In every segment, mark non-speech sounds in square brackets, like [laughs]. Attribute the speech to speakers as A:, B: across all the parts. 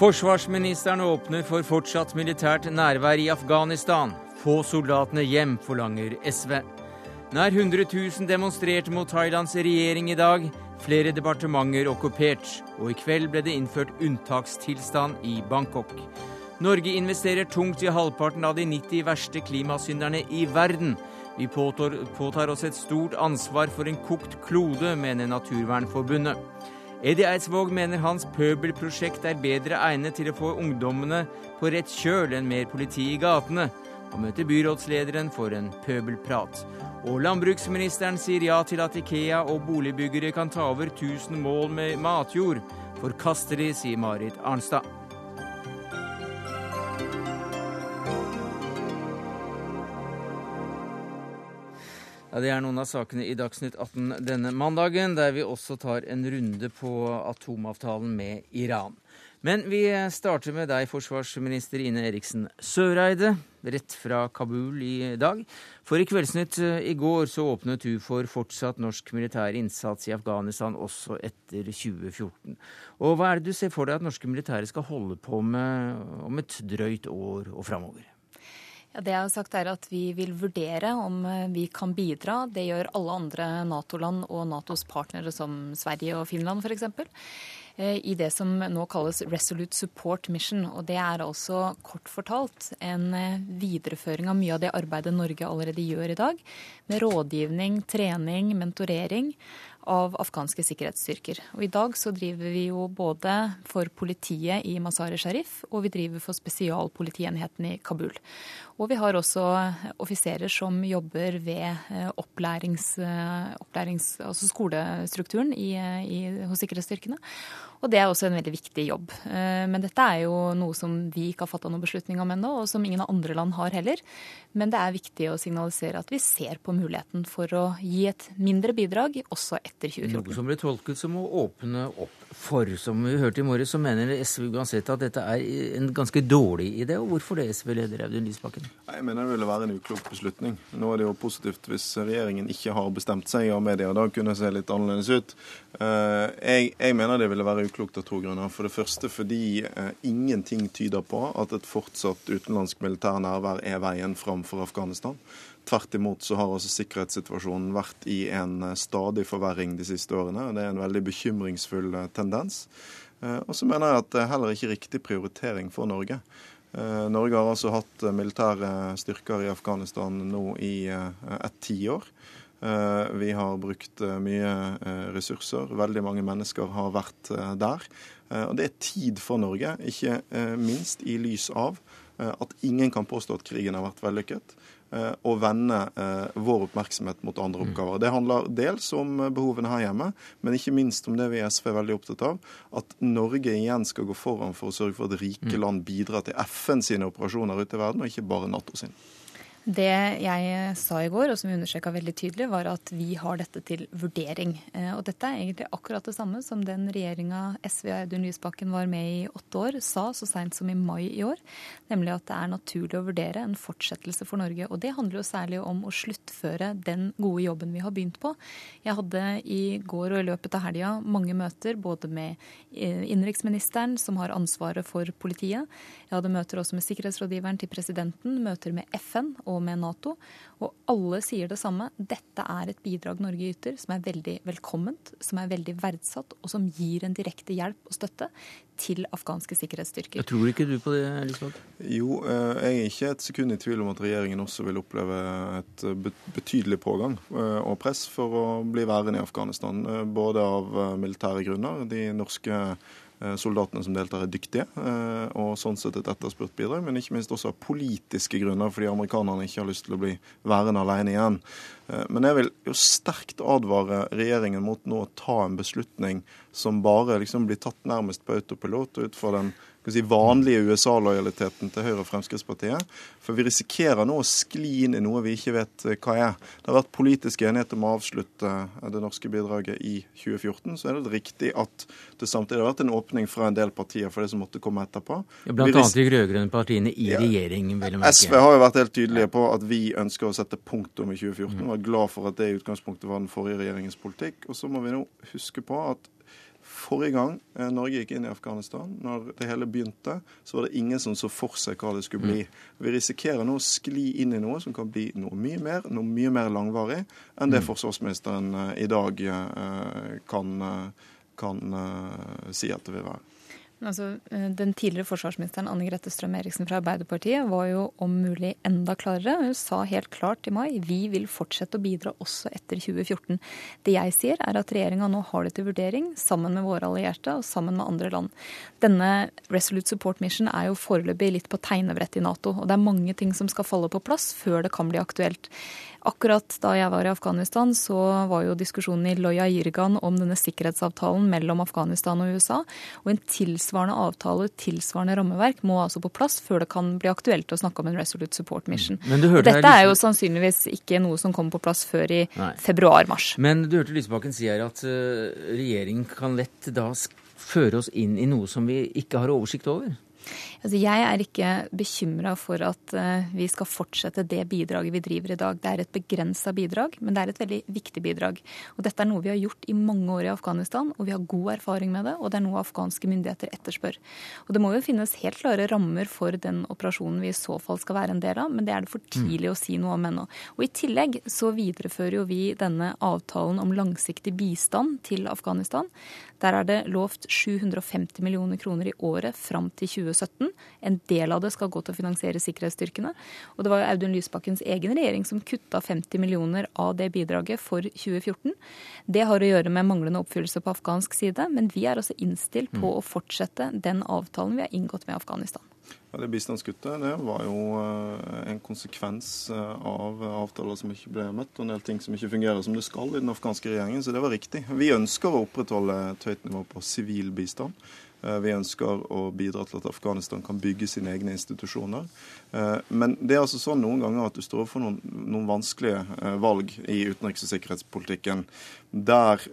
A: Forsvarsministeren åpner for fortsatt militært nærvær i Afghanistan. Få soldatene hjem, forlanger SV. Nær 100 000 demonstrerte mot Thailands regjering i dag. Flere departementer okkupert. Og i kveld ble det innført unntakstilstand i Bangkok. Norge investerer tungt i halvparten av de 90 verste klimasynderne i verden. Vi påtar, påtar oss et stort ansvar for en kokt klode, mener Naturvernforbundet. Eddie Eidsvåg mener hans pøbelprosjekt er bedre egnet til å få ungdommene på rett kjøl enn mer politi i gatene, og møter byrådslederen for en pøbelprat. Og landbruksministeren sier ja til at Ikea og boligbyggere kan ta over 1000 mål med matjord. Forkaster de, sier Marit Arnstad. Ja, Det er noen av sakene i Dagsnytt 18 denne mandagen, der vi også tar en runde på atomavtalen med Iran. Men vi starter med deg, forsvarsminister Ine Eriksen Søreide, rett fra Kabul i dag. For i Kveldsnytt eh, i går så åpnet du for fortsatt norsk militær innsats i Afghanistan også etter 2014. Og hva er det du ser for deg at norske militære skal holde på med om et drøyt år og framover?
B: Ja, det jeg har sagt er at Vi vil vurdere om eh, vi kan bidra. Det gjør alle andre Nato-land og Natos partnere som Sverige og Finland f.eks. Eh, I det som nå kalles Resolute Support Mission. og Det er altså kort fortalt en eh, videreføring av mye av det arbeidet Norge allerede gjør i dag. Med rådgivning, trening, mentorering av afghanske sikkerhetsstyrker. Og I dag så driver vi jo både for politiet i Mazar-e Sharif og vi driver for spesialpolitienheten i Kabul. Og vi har også offiserer som jobber ved eh, opplærings, eh, opplærings, altså skolestrukturen i, i, hos sikkerhetsstyrkene. Og det er også en veldig viktig jobb. Eh, men dette er jo noe som vi ikke har fatta noen beslutning om ennå, og som ingen andre land har heller. Men det er viktig å signalisere at vi ser på muligheten for å gi et mindre bidrag også etter 2014.
A: Noe som ble tolket som å åpne opp for. Som vi hørte i morges, så mener SV uansett at dette er en ganske dårlig idé. Og hvorfor det, SV-leder Audun Lysbakken?
C: Jeg mener det ville være en uklok beslutning. Nå er det jo positivt hvis regjeringen ikke har bestemt seg av media. Da kunne det se litt annerledes ut. Eh, jeg, jeg mener det ville være uklokt av to grunner. For det første fordi eh, ingenting tyder på at et fortsatt utenlandsk militær nærvær er veien fram for Afghanistan. Tvert imot så har altså sikkerhetssituasjonen vært i en eh, stadig forverring de siste årene. og Det er en veldig bekymringsfull tendens. Og så mener jeg at det er heller ikke riktig prioritering for Norge. Norge har altså hatt militære styrker i Afghanistan nå i et tiår. Eh, vi har brukt eh, mye eh, ressurser. Veldig mange mennesker har vært der. Og det er tid for Norge, ikke minst i lys av at ingen kan påstå at krigen har vært vellykket å vende vår oppmerksomhet mot andre mm. oppgaver. Det handler dels om behovene her hjemme, men ikke minst om det vi i SV er veldig opptatt av, at Norge igjen skal gå foran for å sørge for at rike mm. land bidrar til FN sine operasjoner ute i verden, og ikke bare Nato sin.
B: Det jeg sa i går, og som vi understreka veldig tydelig, var at vi har dette til vurdering. Eh, og dette er egentlig akkurat det samme som den regjeringa SV og Audun Lysbakken var med i åtte år, sa så seint som i mai i år. Nemlig at det er naturlig å vurdere en fortsettelse for Norge. Og det handler jo særlig om å sluttføre den gode jobben vi har begynt på. Jeg hadde i går og i løpet av helga mange møter både med eh, innenriksministeren, som har ansvaret for politiet. Jeg hadde møter også med sikkerhetsrådgiveren til presidenten, møter med FN og med Nato. Og alle sier det samme. Dette er et bidrag Norge yter som er veldig velkomment, som er veldig verdsatt, og som gir en direkte hjelp og støtte til afghanske sikkerhetsstyrker.
A: Jeg tror ikke du på det, Elisabeth?
C: Jo, eh, jeg er ikke et sekund i tvil om at regjeringen også vil oppleve et betydelig pågang eh, og press for å bli værende i Afghanistan. Eh, både av militære grunner. De norske Eh, soldatene som deltar, er dyktige, eh, og sånn sett et etterspurt bidrag. Men ikke minst også av politiske grunner, fordi amerikanerne ikke har lyst til å bli værende alene igjen. Eh, men jeg vil jo sterkt advare regjeringen mot nå å ta en beslutning som bare liksom blir tatt nærmest på autopilot ut fra den si, vanlige USA-lojaliteten til Høyre og Fremskrittspartiet. For vi risikerer nå å skli inn i noe vi ikke vet eh, hva er. Det har vært politisk enighet om å avslutte eh, det norske bidraget i 2014. Så er det riktig at det samtidig har vært en åpning fra en del partier for det som måtte komme etterpå.
A: Ja, blant annet de rød-grønne partiene i ja. regjering.
C: SV har jo vært helt tydelige på at vi ønsker å sette punktum i 2014. Mm. Er glad for at det i utgangspunktet var den forrige regjeringens politikk. Og så må vi nå huske på at Forrige gang eh, Norge gikk inn i Afghanistan, når det hele begynte, så var det ingen som så for seg hva det skulle bli. Mm. Vi risikerer nå å skli inn i noe som kan bli noe mye mer, noe mye mer langvarig enn det mm. forsvarsministeren eh, i dag kan, kan si at det vil være.
B: Altså, eh, den tidligere forsvarsministeren Anne Grete Strøm-Eriksen fra Arbeiderpartiet var jo om mulig enda klarere. Hun sa helt klart i mai vi vil fortsette å bidra også etter 2014. Det jeg sier er at regjeringa nå har det til vurdering sammen med våre allierte og sammen med andre land. Denne Resolute Support Mission er jo foreløpig litt på tegnebrettet i Nato. Og det er mange ting som skal falle på plass før det kan bli aktuelt. Akkurat da jeg var i Afghanistan, så var jo diskusjonen i Loya Jirgan om denne sikkerhetsavtalen mellom Afghanistan og USA. Og en tilsvarende avtale, tilsvarende rammeverk, må altså på plass før det kan bli aktuelt å snakke om en Resolute Support Mission. Mm. Dette er jo sannsynligvis ikke noe som kommer på plass før i februar-mars.
A: Men du hørte Lysbakken si her at uh, regjeringen kan lett da føre oss inn i noe som vi ikke har oversikt over?
B: Altså, jeg er ikke bekymra for at uh, vi skal fortsette det bidraget vi driver i dag. Det er et begrensa bidrag, men det er et veldig viktig bidrag. Og dette er noe vi har gjort i mange år i Afghanistan, og vi har god erfaring med det. Og det er noe afghanske myndigheter etterspør. Og det må jo finnes helt klare rammer for den operasjonen vi i så fall skal være en del av, men det er det for tidlig å si noe om ennå. Og i tillegg så viderefører jo vi denne avtalen om langsiktig bistand til Afghanistan. Der er det lovt 750 millioner kroner i året fram til 2017. En del av det skal gå til å finansiere sikkerhetsstyrkene. Og det var jo Audun Lysbakkens egen regjering som kutta 50 millioner av det bidraget for 2014. Det har å gjøre med manglende oppfyllelse på afghansk side, men vi er også innstilt på å fortsette den avtalen vi har inngått med Afghanistan.
C: Ja, det Bistandskuttet det var jo eh, en konsekvens eh, av avtaler som ikke ble møtt, og en del ting som ikke fungerer som det skal i den afghanske regjeringen, så det var riktig. Vi ønsker å opprettholde et høyt nivå på sivil bistand. Eh, vi ønsker å bidra til at Afghanistan kan bygge sine egne institusjoner. Eh, men det er altså sånn noen ganger at du står overfor noen, noen vanskelige eh, valg i utenriks- og sikkerhetspolitikken der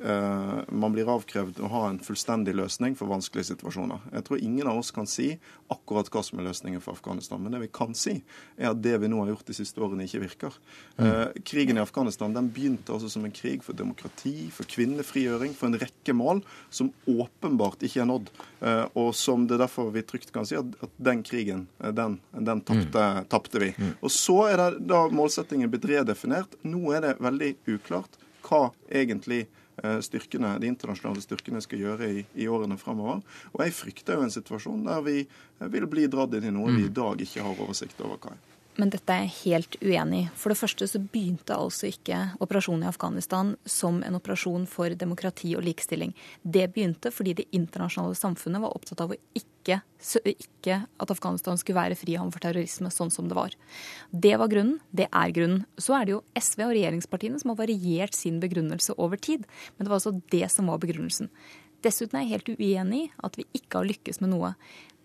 C: man blir avkrevd å ha en fullstendig løsning for vanskelige situasjoner. Jeg tror ingen av oss kan si akkurat hva som er løsningen for Afghanistan. Men det vi kan si, er at det vi nå har gjort de siste årene, ikke virker. Mm. krigen i Afghanistan den begynte altså som en krig for demokrati, for kvinnefrigjøring, for en rekke mål som åpenbart ikke er nådd. Eh, og som det derfor vi trygt kan si at, at den krigen, eh, den, den tapte. Tapte vi. Mm. Og så er det da målsettingen blitt redefinert. Nå er det veldig uklart hva egentlig eh, styrkene, de internasjonale styrkene skal gjøre i, i årene fremover. Og jeg frykter jo en situasjon der vi vil bli dratt inn i noe vi i mm. dag ikke har oversikt over hva er
B: men dette er jeg helt uenig i. For det første så begynte altså ikke operasjonen i Afghanistan som en operasjon for demokrati og likestilling. Det begynte fordi det internasjonale samfunnet var opptatt av å ikke, ikke at Afghanistan skulle være frihavn for terrorisme, sånn som det var. Det var grunnen. Det er grunnen. Så er det jo SV og regjeringspartiene som har variert sin begrunnelse over tid. Men det var altså det som var begrunnelsen. Dessuten er jeg helt uenig i at vi ikke har lykkes med noe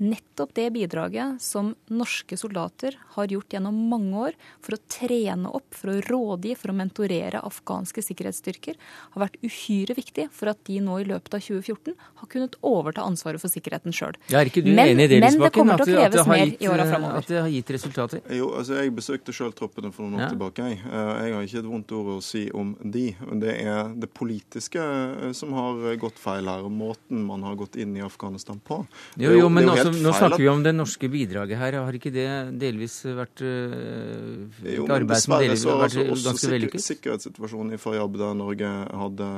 B: nettopp det bidraget som norske soldater har gjort gjennom mange år for å trene opp, for å rådgi, for å mentorere afghanske sikkerhetsstyrker, har vært uhyre viktig for at de nå i løpet av 2014 har kunnet overta ansvaret for sikkerheten sjøl.
A: Er ikke du men, enig i det, Men det kommer til å kreves mer gitt, framover. At det har gitt resultater?
C: Jo, altså Jeg besøkte sjøl troppene for noen år ja. tilbake. Jeg. Eh, jeg har ikke et vondt ord å si om de. Det er det politiske eh, som har gått feil her, og måten man har gått inn i Afghanistan på.
A: Jo, jo, men også nå snakker vi om det norske bidraget her. Har ikke det delvis vært uh,
C: jo, arbeid som delvis har vært ganske vellykket? Sikkerhetssituasjonen i Faryab, der Norge hadde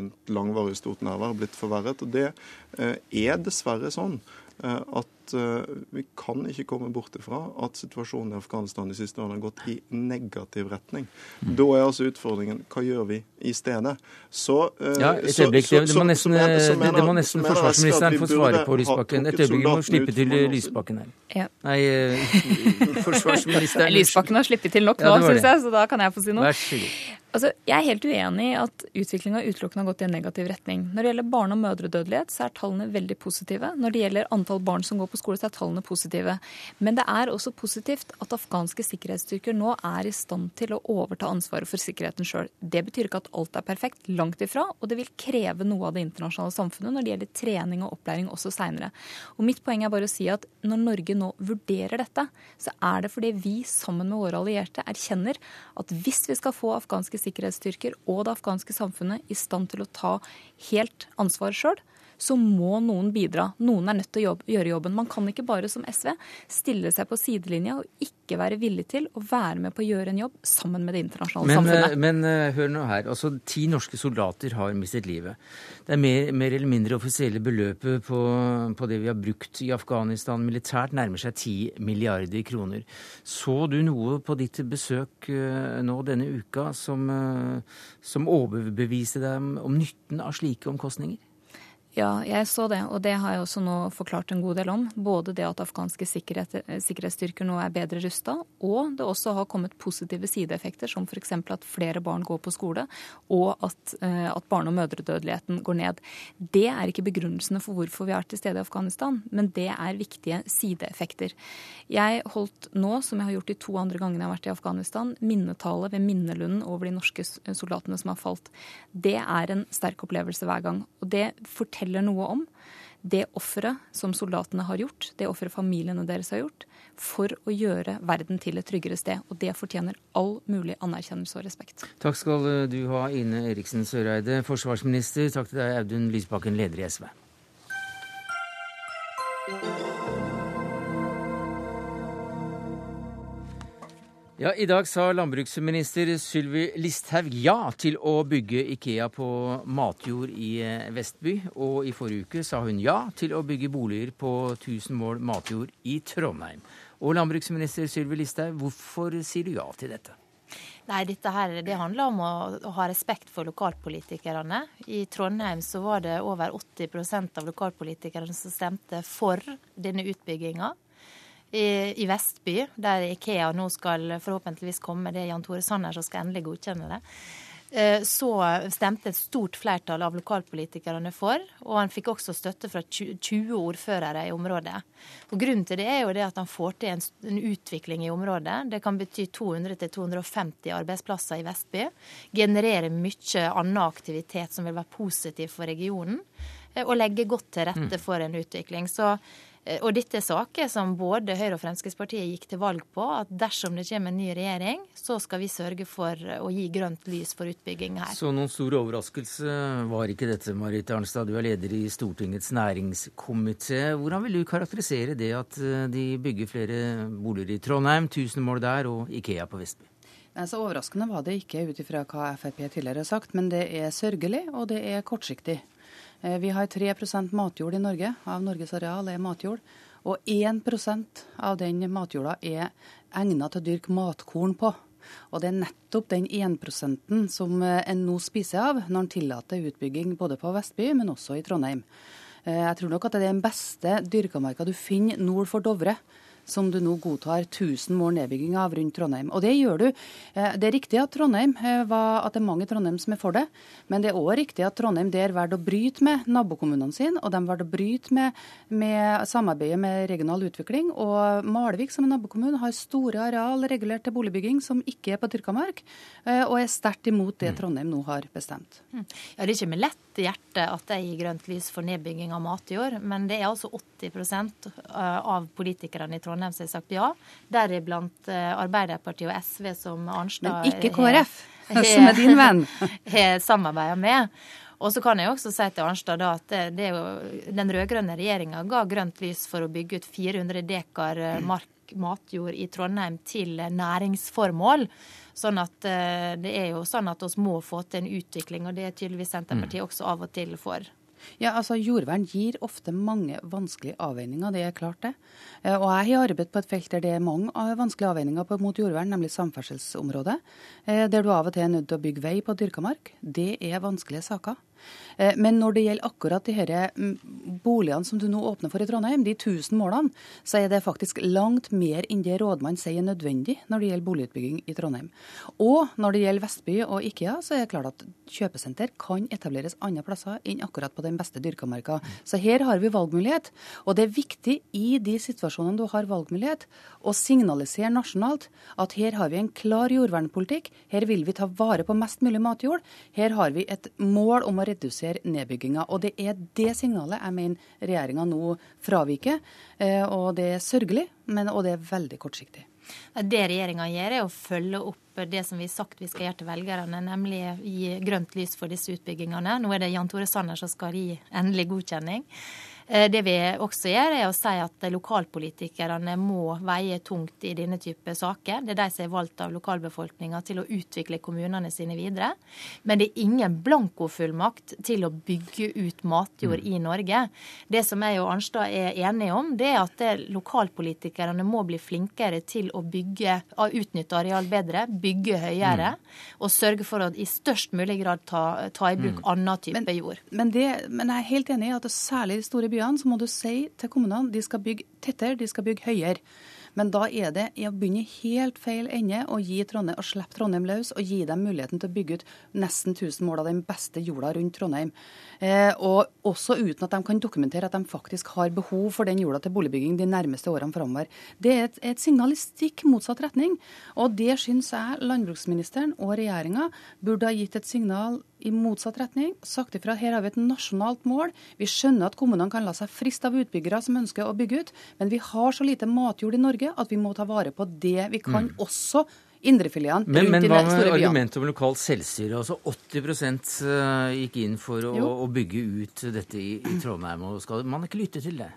C: et langvarig stort nærvær, blitt forverret. Og det er dessverre sånn uh, at uh, vi kan ikke komme bort ifra at situasjonen i Afghanistan de siste årene har gått i negativ retning. Mm. Da er altså utfordringen hva gjør vi i stedet? Så,
A: uh, ja, et øyeblikk. Så, det, må nesten, mener, det må nesten forsvarsministeren få svare på, Lysbakken. Et øyeblikk, vi må slippe til Lysbakken her. Ja. Nei, uh, [laughs] forsvarsministeren
B: Lysbakken har sluppet til nok nå, ja, syns jeg, så da kan jeg få si noe. Vær så god. Altså, jeg er helt uenig i at utviklinga utelukkende har gått i en negativ retning. Når det gjelder barne- og mødredødelighet, så er tallene veldig positive. Når det gjelder antall barn som går på skole, så er tallene positive. Men det er også positivt at afghanske sikkerhetsstyrker nå er i stand til å overta ansvaret for sikkerheten sjøl. Det betyr ikke at alt er perfekt, langt ifra, og det vil kreve noe av det internasjonale samfunnet når det gjelder trening og opplæring også seinere. Og mitt poeng er bare å si at når Norge nå vurderer dette, så er det fordi vi sammen med våre allierte erkjenner at hvis vi skal få afghanske sikkerhetsstyrker og det afghanske samfunnet i stand til å ta helt ansvar sjøl, så må noen bidra. Noen er nødt til å jobbe, gjøre jobben. Man kan ikke bare som SV stille seg på sidelinja og ikke være villig til å være med på å gjøre en jobb sammen med det internasjonale
A: men,
B: samfunnet.
A: Eh, men uh, hør nå her. Altså, ti norske soldater har mistet livet. Det er mer, mer eller mindre offisielle beløpet på, på, det vi har brukt i Afghanistan militært, nærmer seg ti milliarder kroner. Så du noe på ditt besøk uh, nå denne uka som, som overbeviste deg om nytten av slike omkostninger?
B: Ja, jeg så det, og det har jeg også nå forklart en god del om. Både det at afghanske sikkerhet, sikkerhetsstyrker nå er bedre rusta, og det også har kommet positive sideeffekter, som f.eks. at flere barn går på skole, og at, eh, at barne- og mødredødeligheten går ned. Det er ikke begrunnelsene for hvorfor vi er til stede i Afghanistan, men det er viktige sideeffekter. Jeg holdt nå, som jeg har gjort de to andre gangene jeg har vært i Afghanistan, minnetale ved minnelunden over de norske soldatene som har falt. Det er en sterk opplevelse hver gang. og det forteller forteller noe om det offeret som soldatene har gjort, det offeret familiene deres har gjort, for å gjøre verden til et tryggere sted. Og det fortjener all mulig anerkjennelse og respekt.
A: Takk skal du ha, Ine Eriksen Søreide, forsvarsminister. Takk til deg, Audun Lysbakken, leder i SV. Ja, I dag sa landbruksminister Sylvi Listhaug ja til å bygge Ikea på matjord i eh, Vestby. Og i forrige uke sa hun ja til å bygge boliger på 1000 mål matjord i Trondheim. Og landbruksminister Sylvi Listhaug, hvorfor sier du ja til dette?
D: Nei, dette her, Det handler om å, å, ha respekt for lokalpolitikerne. I Trondheim så var det over 80 av lokalpolitikerne som stemte for denne utbygginga i, i, Vestby, der Ikea nå skal forhåpentligvis komme, det er Jan Tore Sanner som skal endelig godkjenne det, eh, så stemte et stort flertall av lokalpolitikerne for, og han fikk også støtte fra 20 ordførere i området. Og Grunnen til det er jo det at han får til en, en utvikling i området. Det kan bety 200-250 arbeidsplasser i Vestby. Generere mye annen aktivitet som vil være positiv for regionen. Eh, og legge godt til rette mm. for en utvikling. Så og dette er saker som både Høyre og Fremskrittspartiet gikk til valg på. At dersom det kommer en ny regjering, så skal vi sørge for å gi grønt lys for utbygging her.
A: Så noen stor overraskelse var ikke dette, Marit Arnstad. Du er leder i Stortingets næringskomité. Hvordan vil du karakterisere det at eh, de bygger flere boliger i Trondheim, 1000 mål der, og Ikea på Vestby?
E: Så Overraskende var det ikke ut ifra hva Frp tidligere har sagt, men det er sørgelig og det er kortsiktig. Eh, vi har 3% matjord i Norge. Av Norges areal er matjord. Og 1% av den matjorda er egnet til å dyrke matkorn på. Og det er nettopp den 1 som eh, en nå spiser av når en tillater utbygging både på Vestby, men også i Trondheim. Eh, jeg tror nok at det er den beste dyrkamarka du finner nord for Dovre som du nå godtar 1000 mål nedbygging av rundt Trondheim. Og det gjør du. Eh, det er riktig at Trondheim eh, var, at det er mange i Trondheim som er for det, men det er òg riktig at Trondheim der valgte å bryte med nabokommunene sine, og de valgte å bryte med, med, samarbeidet med regional utvikling. Og Malvik som er nabokommune har store areal regulert til boligbygging som ikke er på dyrka mark, eh, og er sterkt imot det mm. Trondheim nå har bestemt.
D: Mm. Ja, Det er ikke med lett hjerte at de gir grønt lys for nedbygging av matjord, men det er altså 80% av politikerne i Trondheim Trondheim som har sagt ja, deriblant eh, Arbeiderpartiet og SV, som Arnstad
E: Men ikke KrF, [laughs] som er din venn. [laughs]
D: Har samarbeida med. Og så kan jeg også si til Arnstad da, at det, det er jo, den rød-grønne regjeringa ga grønt lys for å bygge ut 400 dekar eh, mark, matjord i Trondheim til næringsformål. Sånn at eh, det er jo sånn at vi må få til en utvikling, og det er tydeligvis Senterpartiet også av og til for.
E: Ja, altså Jordvern gir ofte mange vanskelige avveininger, det er klart det. Eh, og jeg har arbeidet på et felt der det er mange vanskelige avveininger mot jordvern, nemlig samferdselsområdet. Eh, der du av og til er nødt til å bygge vei på dyrka mark. Det er vanskelige saker. Eh, men når det gjelder akkurat de her mm, boligene som du nå åpner for i Trondheim, de 1000 målene, så er det faktisk langt mer enn det rådmannen sier er nødvendig når det gjelder boligutbygging i Trondheim. Og når det gjelder Vestby og Ikea, så er det klart at kjøpesenter kan etableres andre plasser enn akkurat på den beste dyrkamarka. Så her har vi valgmulighet. Og det er viktig i de situasjonene du har valgmulighet, å signalisere nasjonalt at her har vi en klar jordvernpolitikk. Her vil vi ta vare på mest mulig matjord. Her har vi et mål om å redusere nedbygginga. Og det er det signalet jeg mener regjeringa nå fraviker. Eh, og det er sørgelig, men, og det er veldig kortsiktig.
D: Det regjeringa gjør, er å følge opp det som vi har sagt vi skal gjøre til velgerne, nemlig gi grønt lys for disse utbyggingene. Nå er det Jan Tore Sanner som skal gi endelig godkjenning. Eh, det vi også gjør, er å si at lokalpolitikerne må veie tungt i denne type saker. Det er de som er valgt av lokalbefolkninga til å utvikle kommunene sine videre. Men det er ingen blankofullmakt til å bygge ut matjord i Norge. Det som jeg og Arnstad er enige om, det er at lokalpolitikerne må bli flinkere til å bygge, utnytte areal bedre, bygge høyere, mm. og sørge for å i størst mulig grad ta, ta i bruk mm. annen type men, jord.
E: Men, det, men jeg er helt enig i at særlig de store byene byene, så må du si til kommunene de skal bygge tettere, de skal bygge høyere. Men da er det i å begynne helt feil ende å Trondheim, å slippe Trondheim løs og gi dem muligheten til å bygge ut nesten 1000 mål av den beste jorda rundt Trondheim. Eh, og også uten at de kan dokumentere at de faktisk har behov for den jorda til boligbygging de nærmeste årene framover. Det er et, et signal i stikk motsatt retning. Og det syns jeg landbruksministeren og regjeringa burde ha gitt et signal i motsatt retning, sagt ifra her har vi et nasjonalt mål. Vi skjønner at kommunene kan la seg friste av utbyggere som ønsker å bygge ut, men vi har så lite matjord i Norge at vi må ta vare på det vi kan mm. også indrefiletene
A: rundt men, men, hva med argumentet om lokalt selvstyre? Altså 80 eh, gikk inn for å, å, bygge ut dette i, i Trondheim. og Skal man ikke lytte til det?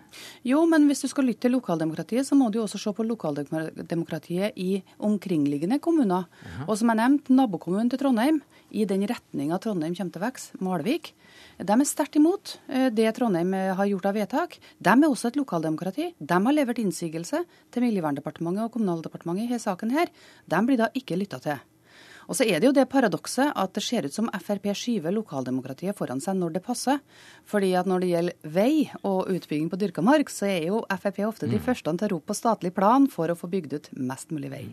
E: Jo, men hvis du skal lytte til lokaldemokratiet, så må du også se på lokaldemokratiet i omkringliggende kommuner. Aha. Og som jeg nevnte, nabokommunen til Trondheim i den retninga Trondheim kommer til å vokse, Malvik, de er sterkt imot eh, det Trondheim eh, har gjort av vedtak. De er også et lokaldemokrati. De har levert innsigelse til Miljøverndepartementet og Kommunaldepartementet i denne saken. her. De blir da ikke lytta til. Og så er det jo det paradokset at det ser ut som Frp skyver lokaldemokratiet foran seg når det passer. Fordi at når det gjelder vei og utbygging på dyrka mark, så er jo Frp ofte de mm. første til å rope på statlig plan for å få bygd ut mest mulig vei.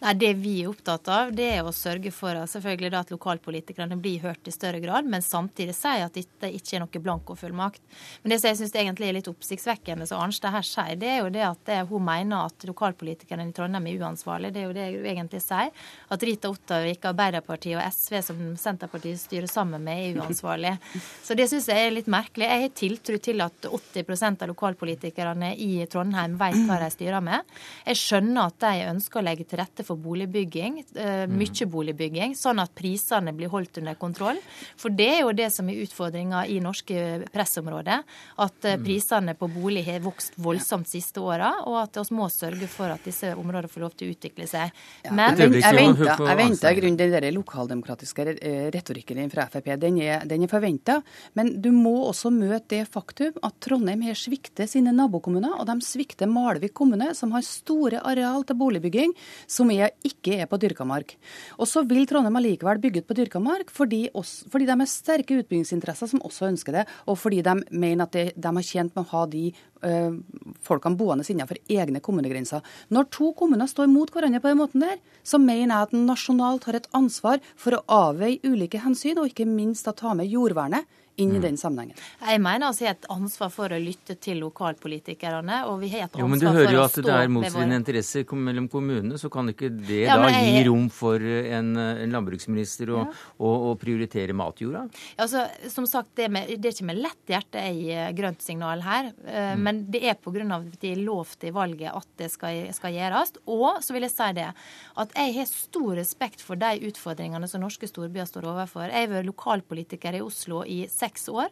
D: Nei, Det vi er opptatt av, det er å sørge for selvfølgelig selvfølgelig at lokalpolitikerne blir hørt i større grad, men samtidig si at dette ikke er noe blankofullmakt. Men det som jeg syns egentlig er litt oppsiktsvekkende, som Arnstad her sier, det er jo det at det, hun mener at lokalpolitikerne i Trondheim er uansvarlige. Det er jo det hun egentlig sier. At Rita Ottavik, Arbeiderpartiet og SV, som Senterpartiet styrer sammen med, er uansvarlige. [laughs] Så det syns jeg er litt merkelig. Jeg har tiltro til at 80% av lokalpolitikerne i Trondheim vet hva de styrer med. Jeg skjønner at de ønsker å legge til rette for boligbygging, eh, mm. mye boligbygging, sånn at prisene blir holdt under kontroll. For det er jo det som er utfordringa i norske pressområder, at eh, mm. prisene på bolig har vokst voldsomt siste åra, og at vi må sørge for at disse områdene får lov til å utvikle seg.
E: Men jeg venter, jeg venter grunn den der lokaldemokratiske retorikken din fra Frp. Den er, den er forventa. Men du må også møte det faktum at Trondheim her svikter sine nabokommuner, og de svikter Malvik kommune, som har store areal til boligbygging, som er, ikke er på dyrka mark. Og så vil Trondheim allikevel bygge ut på dyrka mark, fordi, fordi de har sterke utbyggingsinteresser som også ønsker det, og fordi de mener at de, de har tjent med å ha de øh, folkene boende innenfor egne kommunegrenser. Når to kommuner står mot hverandre på den måten der, så mener jeg at en nasjonalt har et ansvar for å avveie ulike hensyn, og ikke minst å ta med jordvernet inn i mm. den sammenhengen.
D: Jeg mener altså jeg har et ansvar for å lytte til lokalpolitikerne. og vi har et ansvar for å stå
A: Jo, Men du hører jo at det er motstridende interesser mellom kommunene, så kan ikke det ja, da jeg... gi rom for en, en landbruksminister å, ja. å, å, prioritere matjorda?
D: Altså, som sagt, det, med, det, er ikke med lett hjerte jeg gir grønt signal her. Eh, mm. Men det er pga. at de lovte i valget at det skal, skal gjøres. Og så vil jeg si det at jeg har stor respekt for de utfordringene som norske storbyer står overfor. Jeg har vært lokalpolitiker i Oslo i seks seks år.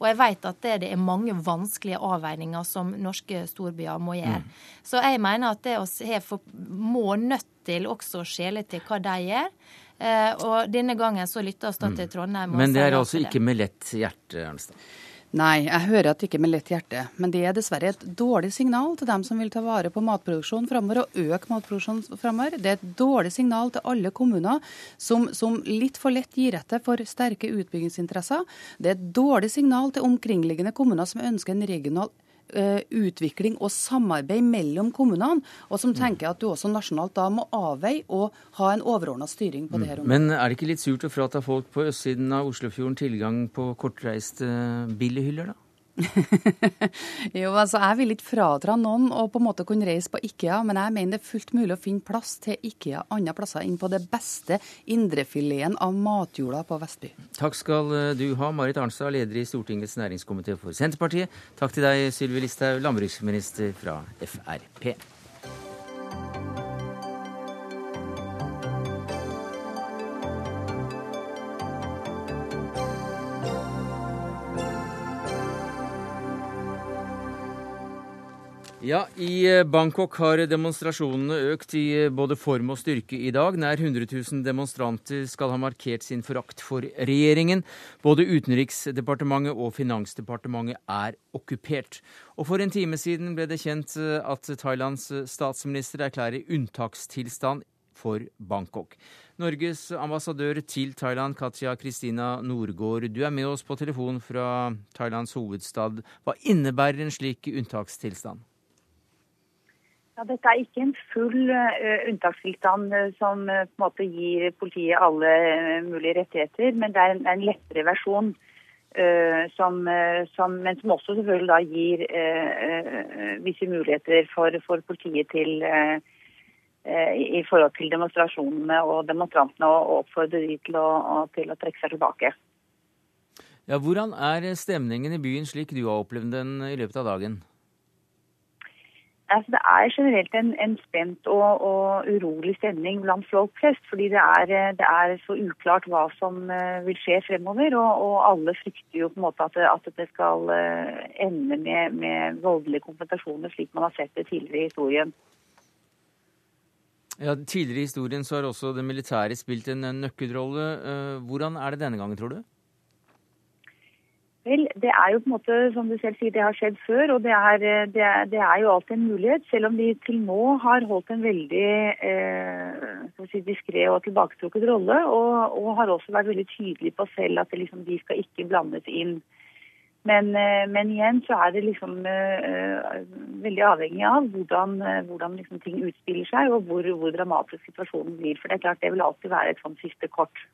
D: Og jeg vet at det, er mange vanskelige avveininger som norske storbyer må gjøre. Mm. Så jeg mener at det å må nødt til også å skjele til hva de gjør. Eh, og denne gangen så lytter vi mm. til Trondheim.
A: Men det er altså ikke med lett hjerte, Ernstad?
E: Nei, jeg hører at det ikke med lett hjerte. Men det er dessverre et dårlig signal til dem som vil ta vare på matproduksjonen framover og øke matproduksjonen framover. Det er et dårlig signal til alle kommuner som, som litt for lett gir etter for sterke utbyggingsinteresser. Det er et dårlig signal til omkringliggende kommuner som ønsker en regional utvikling og samarbeid mellom kommunene, og som tenker at du også nasjonalt da må avveie og ha en overordna styring på det her
A: området. Men er det ikke litt surt å frata folk på østsiden av Oslofjorden tilgang på kortreiste billighyller, da? [laughs]
E: jo, altså Jeg vil ikke fratra noen å på en måte kunne reise på Ikea, men jeg mener det er fullt mulig å finne plass til Ikea andre plasser inn på det beste indrefileten av matjorda på Vestby.
A: Takk skal eh, du ha, Marit Arnstad, leder i Stortingets næringskomité for Senterpartiet. Takk til deg, Sylvi Listhaug, landbruksminister fra Frp. Ja, I eh, Bangkok har demonstrasjonene økt i eh, både form og styrke i dag. Nær 100 000 demonstranter skal ha markert sin forakt for regjeringen. Både Utenriksdepartementet og Finansdepartementet er okkupert. Og For en time siden ble det kjent eh, at Thailands statsminister erklærer unntakstilstand for Bangkok. Norges ambassadør til Thailand, Katja Kristina Nordgård, du er med oss på telefon fra Thailands hovedstad. Hva innebærer en slik unntakstilstand?
F: Ja, dette er ikke en full uh, unntakstilstand uh, som uh, på en måte gir politiet alle mulige rettigheter, men det er en, en lettere versjon. Som, som, men som også selvfølgelig da gir visse muligheter for, for politiet til i forhold til demonstrasjonene og demonstrantene, og oppfordre de til å, til å trekke seg tilbake.
A: Ja, Hvordan er stemningen i byen slik du har opplevd den i løpet av dagen?
F: Altså, det er generelt en, en spent og, og, urolig stemning blant folk flest. Fordi det er, det er, så uklart hva som uh, vil skje fremover. Og, og, alle frykter jo på en måte at, at det skal uh, ende med, med voldelige konfrontasjoner, slik man har sett det tidligere i historien.
A: Ja, Tidligere i historien så har også det militære spilt en nøkkelrolle. Hvordan er det denne gangen, tror du?
F: Vel, det er jo på en måte, som du selv sier, det har skjedd før, og det er, det er, det er jo alltid en mulighet. Selv om de til nå har holdt en veldig eh, si, diskré og tilbaketrukket rolle, og, og, har også vært veldig tydelige på selv at liksom, de skal ikke blandes inn. Men, eh, men, igjen så er det liksom eh, veldig avhengig av hvordan, hvordan liksom ting utspiller seg, og hvor, hvor dramatisk situasjonen blir. For det er klart det vil alltid være et sånt siste kort.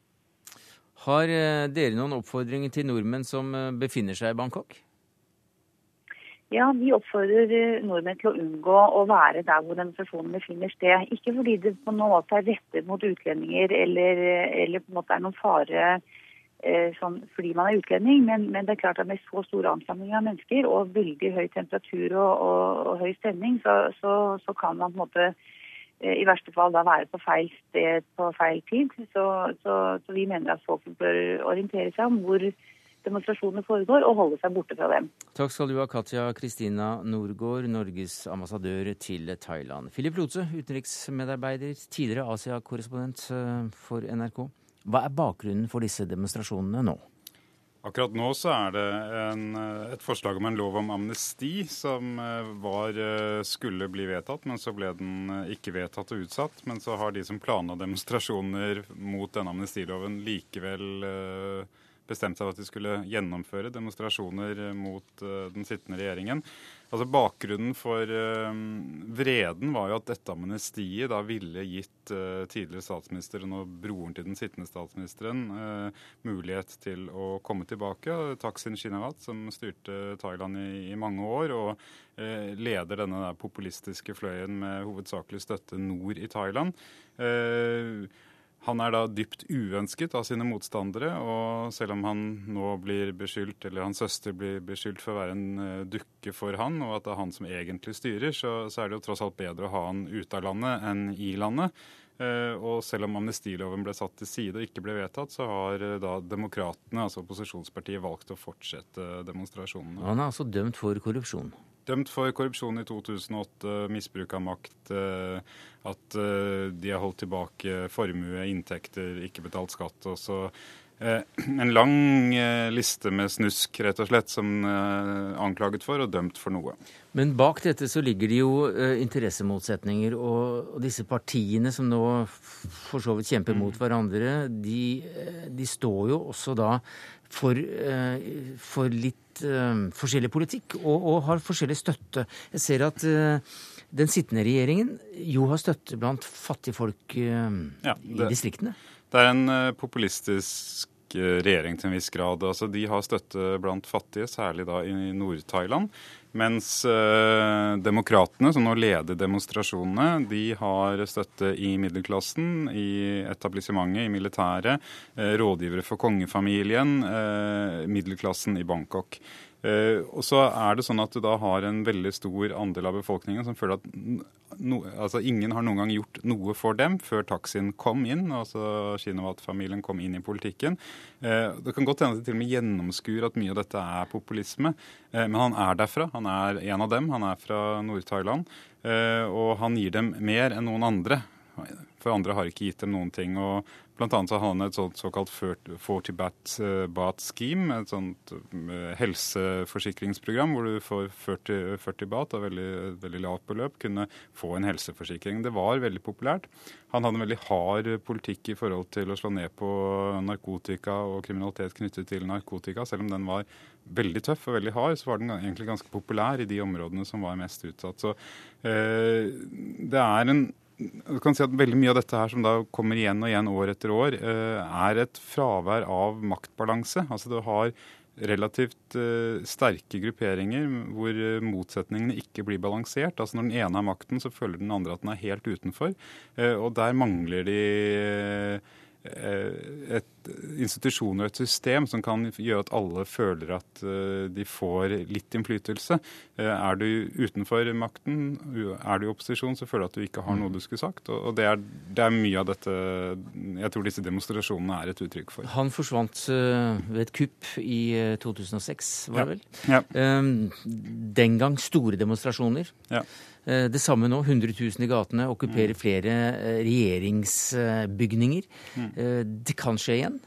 A: Har eh, dere noen oppfordringer til nordmenn som eh, befinner seg i Bangkok?
F: Ja, Vi oppfordrer eh, nordmenn til å unngå å være der hvor demonstrasjonen befinner sted. Ikke fordi det på noen måte er rettet mot utlendinger eller, eller på en måte er noen fare eh, sånn, fordi man er utlending, men, men, det er klart at med så stor ansamling av mennesker og veldig høy temperatur og, og, og høy stemning, så, så, så, kan man på en måte i verste fall da være på feil sted på feil tid. Så, så, så vi mener at folk bør orientere seg om hvor demonstrasjonene foregår, og holde seg borte fra dem.
A: Takk skal du ha, Katja Kristina Norgård, Norges ambassadør til Thailand. Philip Lotse, utenriksmedarbeider, tidligere Asia-korrespondent eh, for NRK. Hva er bakgrunnen for disse demonstrasjonene nå?
G: Akkurat nå så er det en, eh, et forslag om en lov om amnesti som eh, var, eh, skulle bli vedtatt, men så ble den ikke vedtatt og utsatt. Men så har de som planla demonstrasjoner mot denne amnestiloven, likevel bestemt seg for at de skulle gjennomføre demonstrasjoner mot den sittende regjeringen. Altså Bakgrunnen for uh, vreden var jo at dette amnestiet da ville gitt uh, tidligere statsministeren og broren til den sittende statsministeren uh, mulighet til å komme tilbake. Taksin Shinawat, som styrte Thailand i, i mange år, og leder denne populistiske fløyen med hovedsakelig støtte nord i Thailand. Uh, han er da dypt uønsket av sine motstandere, og selv om han nå blir beskyldt, eller hans søster blir beskyldt for å være en uh, dukke for han, og at det er han som egentlig styrer, så, så, er det jo tross alt bedre å ha han ute av landet enn i landet. Uh, og selv om amnestiloven ble satt til side og ikke ble vedtatt, så har uh, da demokratene, altså opposisjonspartiet, valgt å fortsette demonstrasjonene.
A: Han er altså dømt for korrupsjon?
G: Dømt for korrupsjon i 2008, misbruk av makt, eh, at eh, de har holdt tilbake formue, inntekter, ikke betalt skatt. og så eh, [clears throat] en lang liste med snusk, rett og slett, som anklaget for og dømt for noe.
A: Men bak dette så ligger det jo interessemotsetninger, og, disse partiene som nå for så vidt kjemper mot mm. hverandre, de, de står jo også da for, for litt forskjellig politikk og, og, har forskjellig støtte. Jeg ser at den sittende regjeringen jo har støtte blant fattigfolk ja, i distriktene.
G: Det er en populistisk regjering til en viss grad. Altså, de har støtte blant fattige, særlig da i Nord-Thailand. Mens eh, demokratene, som nå leder demonstrasjonene, de har støtte i middelklassen, i etablissementet, i militæret, eh, rådgivere for kongefamilien, eh, middelklassen i Bangkok. Uh, og så er det sånn at du da har en veldig stor andel av befolkningen som føler at no, altså ingen har noen gang gjort noe for dem før taxien kom inn, altså Shinawat-familien kom inn i politikken. Uh, det kan godt hende at de til og med gjennomskuer at mye av dette er populisme, uh, men han er derfra. Han er en av dem. Han er fra Nord-Thailand. Og han gir dem mer enn noen andre. For andre har ikke gitt dem noen ting. og Blant annet så har han et sånt såkalt 40 bat, bat scheme, et sånt uh, helseforsikringsprogram hvor du får 40, 40 bat av veldig, veldig lavt beløp, kunne få en helseforsikring. Det var veldig populært. Han hadde en veldig hard politikk i forhold til å slå ned på narkotika og kriminalitet knyttet til narkotika. Selv om den var veldig tøff og veldig hard, så var den egentlig ganske populær i de områdene som var mest utsatt. Så eh, det er en du kan si at Veldig mye av dette her som da kommer igjen og igjen år etter år, eh, er et fravær av maktbalanse. Altså Du har relativt uh, sterke grupperinger hvor uh, motsetningene ikke blir balansert. Altså Når den ene har makten, så føler den andre at den er helt utenfor. Og der mangler de Eh, et institusjon og et system som kan gjøre at alle føler at eh, de får litt innflytelse. Eh, er du utenfor makten, er du i opposisjon, så føler du at du ikke har noe du skulle sagt. Og det er, det er mye av dette jeg tror disse demonstrasjonene er et uttrykk for.
A: Han forsvant ved et kupp i 2006, var det vel?
G: Ja.
A: Den gang store demonstrasjoner.
G: Ja.
A: Eh, det samme nå. 100 000 i gatene. Okkuperer mm. flere eh, regjeringsbygninger. Mm. Eh, det kan skje igjen?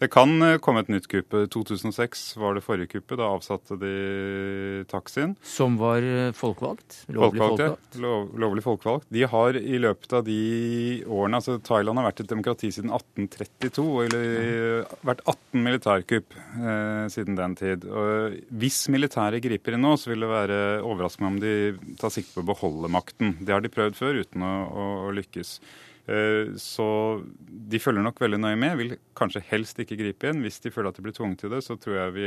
G: Det kan eh, komme et nytt kupp. 2006 var det forrige kuppet. Da avsatte de taxien.
A: Som var eh, folkevalgt? Lovlig folkevalgt?
G: Ja. Lov, lovlig folkevalgt. De har i løpet av de årene altså Thailand har vært et demokrati siden 1832. Eller vært 18 militærkupp eh, siden den tid. Og hvis militæret griper inn nå, så vil det være overraskende om de tar sikte på å beholde makten. Det har de prøvd før uten å, å, å lykkes. Eh, så de følger nok veldig nøye med. Vil kanskje helst ikke gripe inn. Hvis de føler at de blir tvunget til det, så tror jeg vi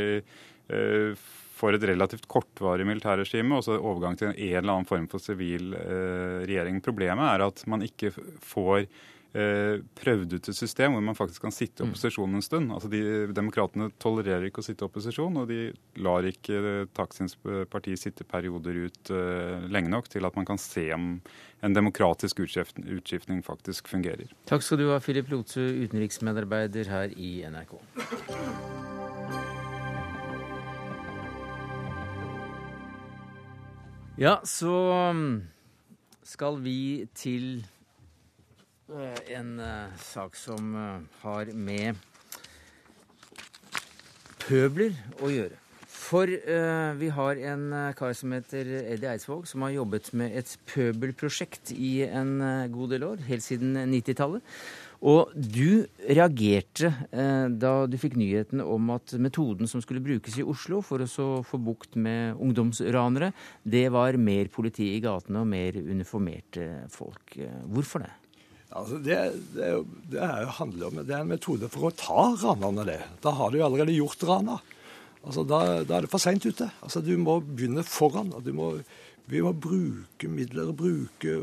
G: eh, får et relativt kortvarig militærregime og så overgang til en eller annen form for sivil eh, regjering. Problemet er at man ikke får prøvd ut et system hvor man faktisk kan sitte i mm. opposisjon en stund. Altså de Demokratene tolererer ikke å sitte i opposisjon, og de lar ikke Taksins parti sitte perioder ut lenge nok til at man kan se om en demokratisk utskiftning faktisk fungerer.
A: Takk skal du ha, Philip Lotsu, utenriksmedarbeider her i NRK. Ja, så um, skal vi til uh, en uh, sak som uh, har med pøbler å gjøre. For vi har en kar som heter Eddie Eidsvåg, som har jobbet med et pøbelprosjekt i en god del år, helt siden 90-tallet. Og du reagerte da du fikk nyheten om at metoden som skulle brukes i Oslo for å få bukt med ungdomsranere, det var mer politi i gatene og mer uniformerte folk. Hvorfor det?
H: Altså det, det, det, om, det er en metode for å ta ranerne, det. Da har jo allerede gjort rana. Altså, da, da, er det for seint ute. Altså, du må begynne foran. og må, Vi må bruke midler, bruke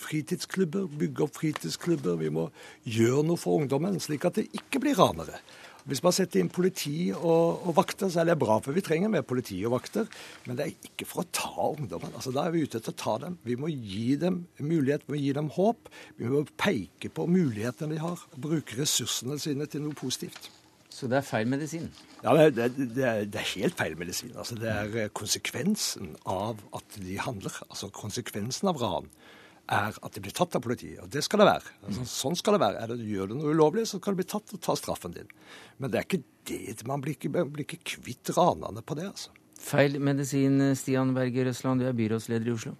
H: fritidsklubber, bygge opp fritidsklubber. Vi må gjøre noe for ungdommen, slik at det ikke blir ranere. Hvis man setter inn politi og, og, vakter, så er det bra, for vi trenger mer politi og vakter. Men det er ikke for å ta ungdommen. Altså, Da er vi ute etter å ta dem. Vi må gi dem mulighet, vi må gi dem håp. Vi må peke på mulighetene de har, og bruke ressursene sine til noe positivt.
A: Så det er feil medisin?
H: Ja, det, det, det, er, det, er, helt feil medisin. Altså, det er eh, konsekvensen av at de handler. Altså Konsekvensen av ran er at de blir tatt av politiet. Og det skal det være. Altså, sånn skal det være. Er det, gjør du noe ulovlig, så skal du bli tatt og ta straffen din. Men det er ikke det. Man blir ikke, blir ikke kvitt ranerne på det, altså.
A: Feil medisin, Stian Berger Røsland, du er byrådsleder i Oslo.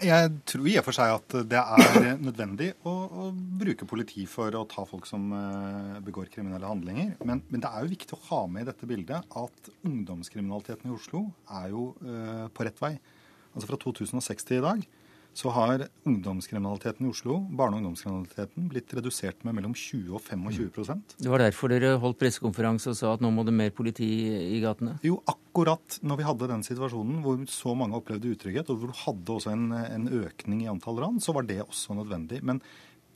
I: Jeg tror i og for seg at det er nødvendig å, å, bruke politi for å ta folk som uh, begår kriminelle handlinger. Men, men, det er jo viktig å ha med i dette bildet at ungdomskriminaliteten i Oslo er jo uh, på rett vei. Altså Fra 2006 til i dag så har ungdomskriminaliteten i Oslo, barne- og ungdomskriminaliteten, blitt redusert med mellom 20 og 25%
A: Det var derfor dere holdt pressekonferanse og sa at nå må det mer politi i gatene?
I: Jo, akkurat når vi hadde den situasjonen hvor så mange opplevde utrygghet, og hvor du hadde også en, en økning i antall ran, så var det også nødvendig. Men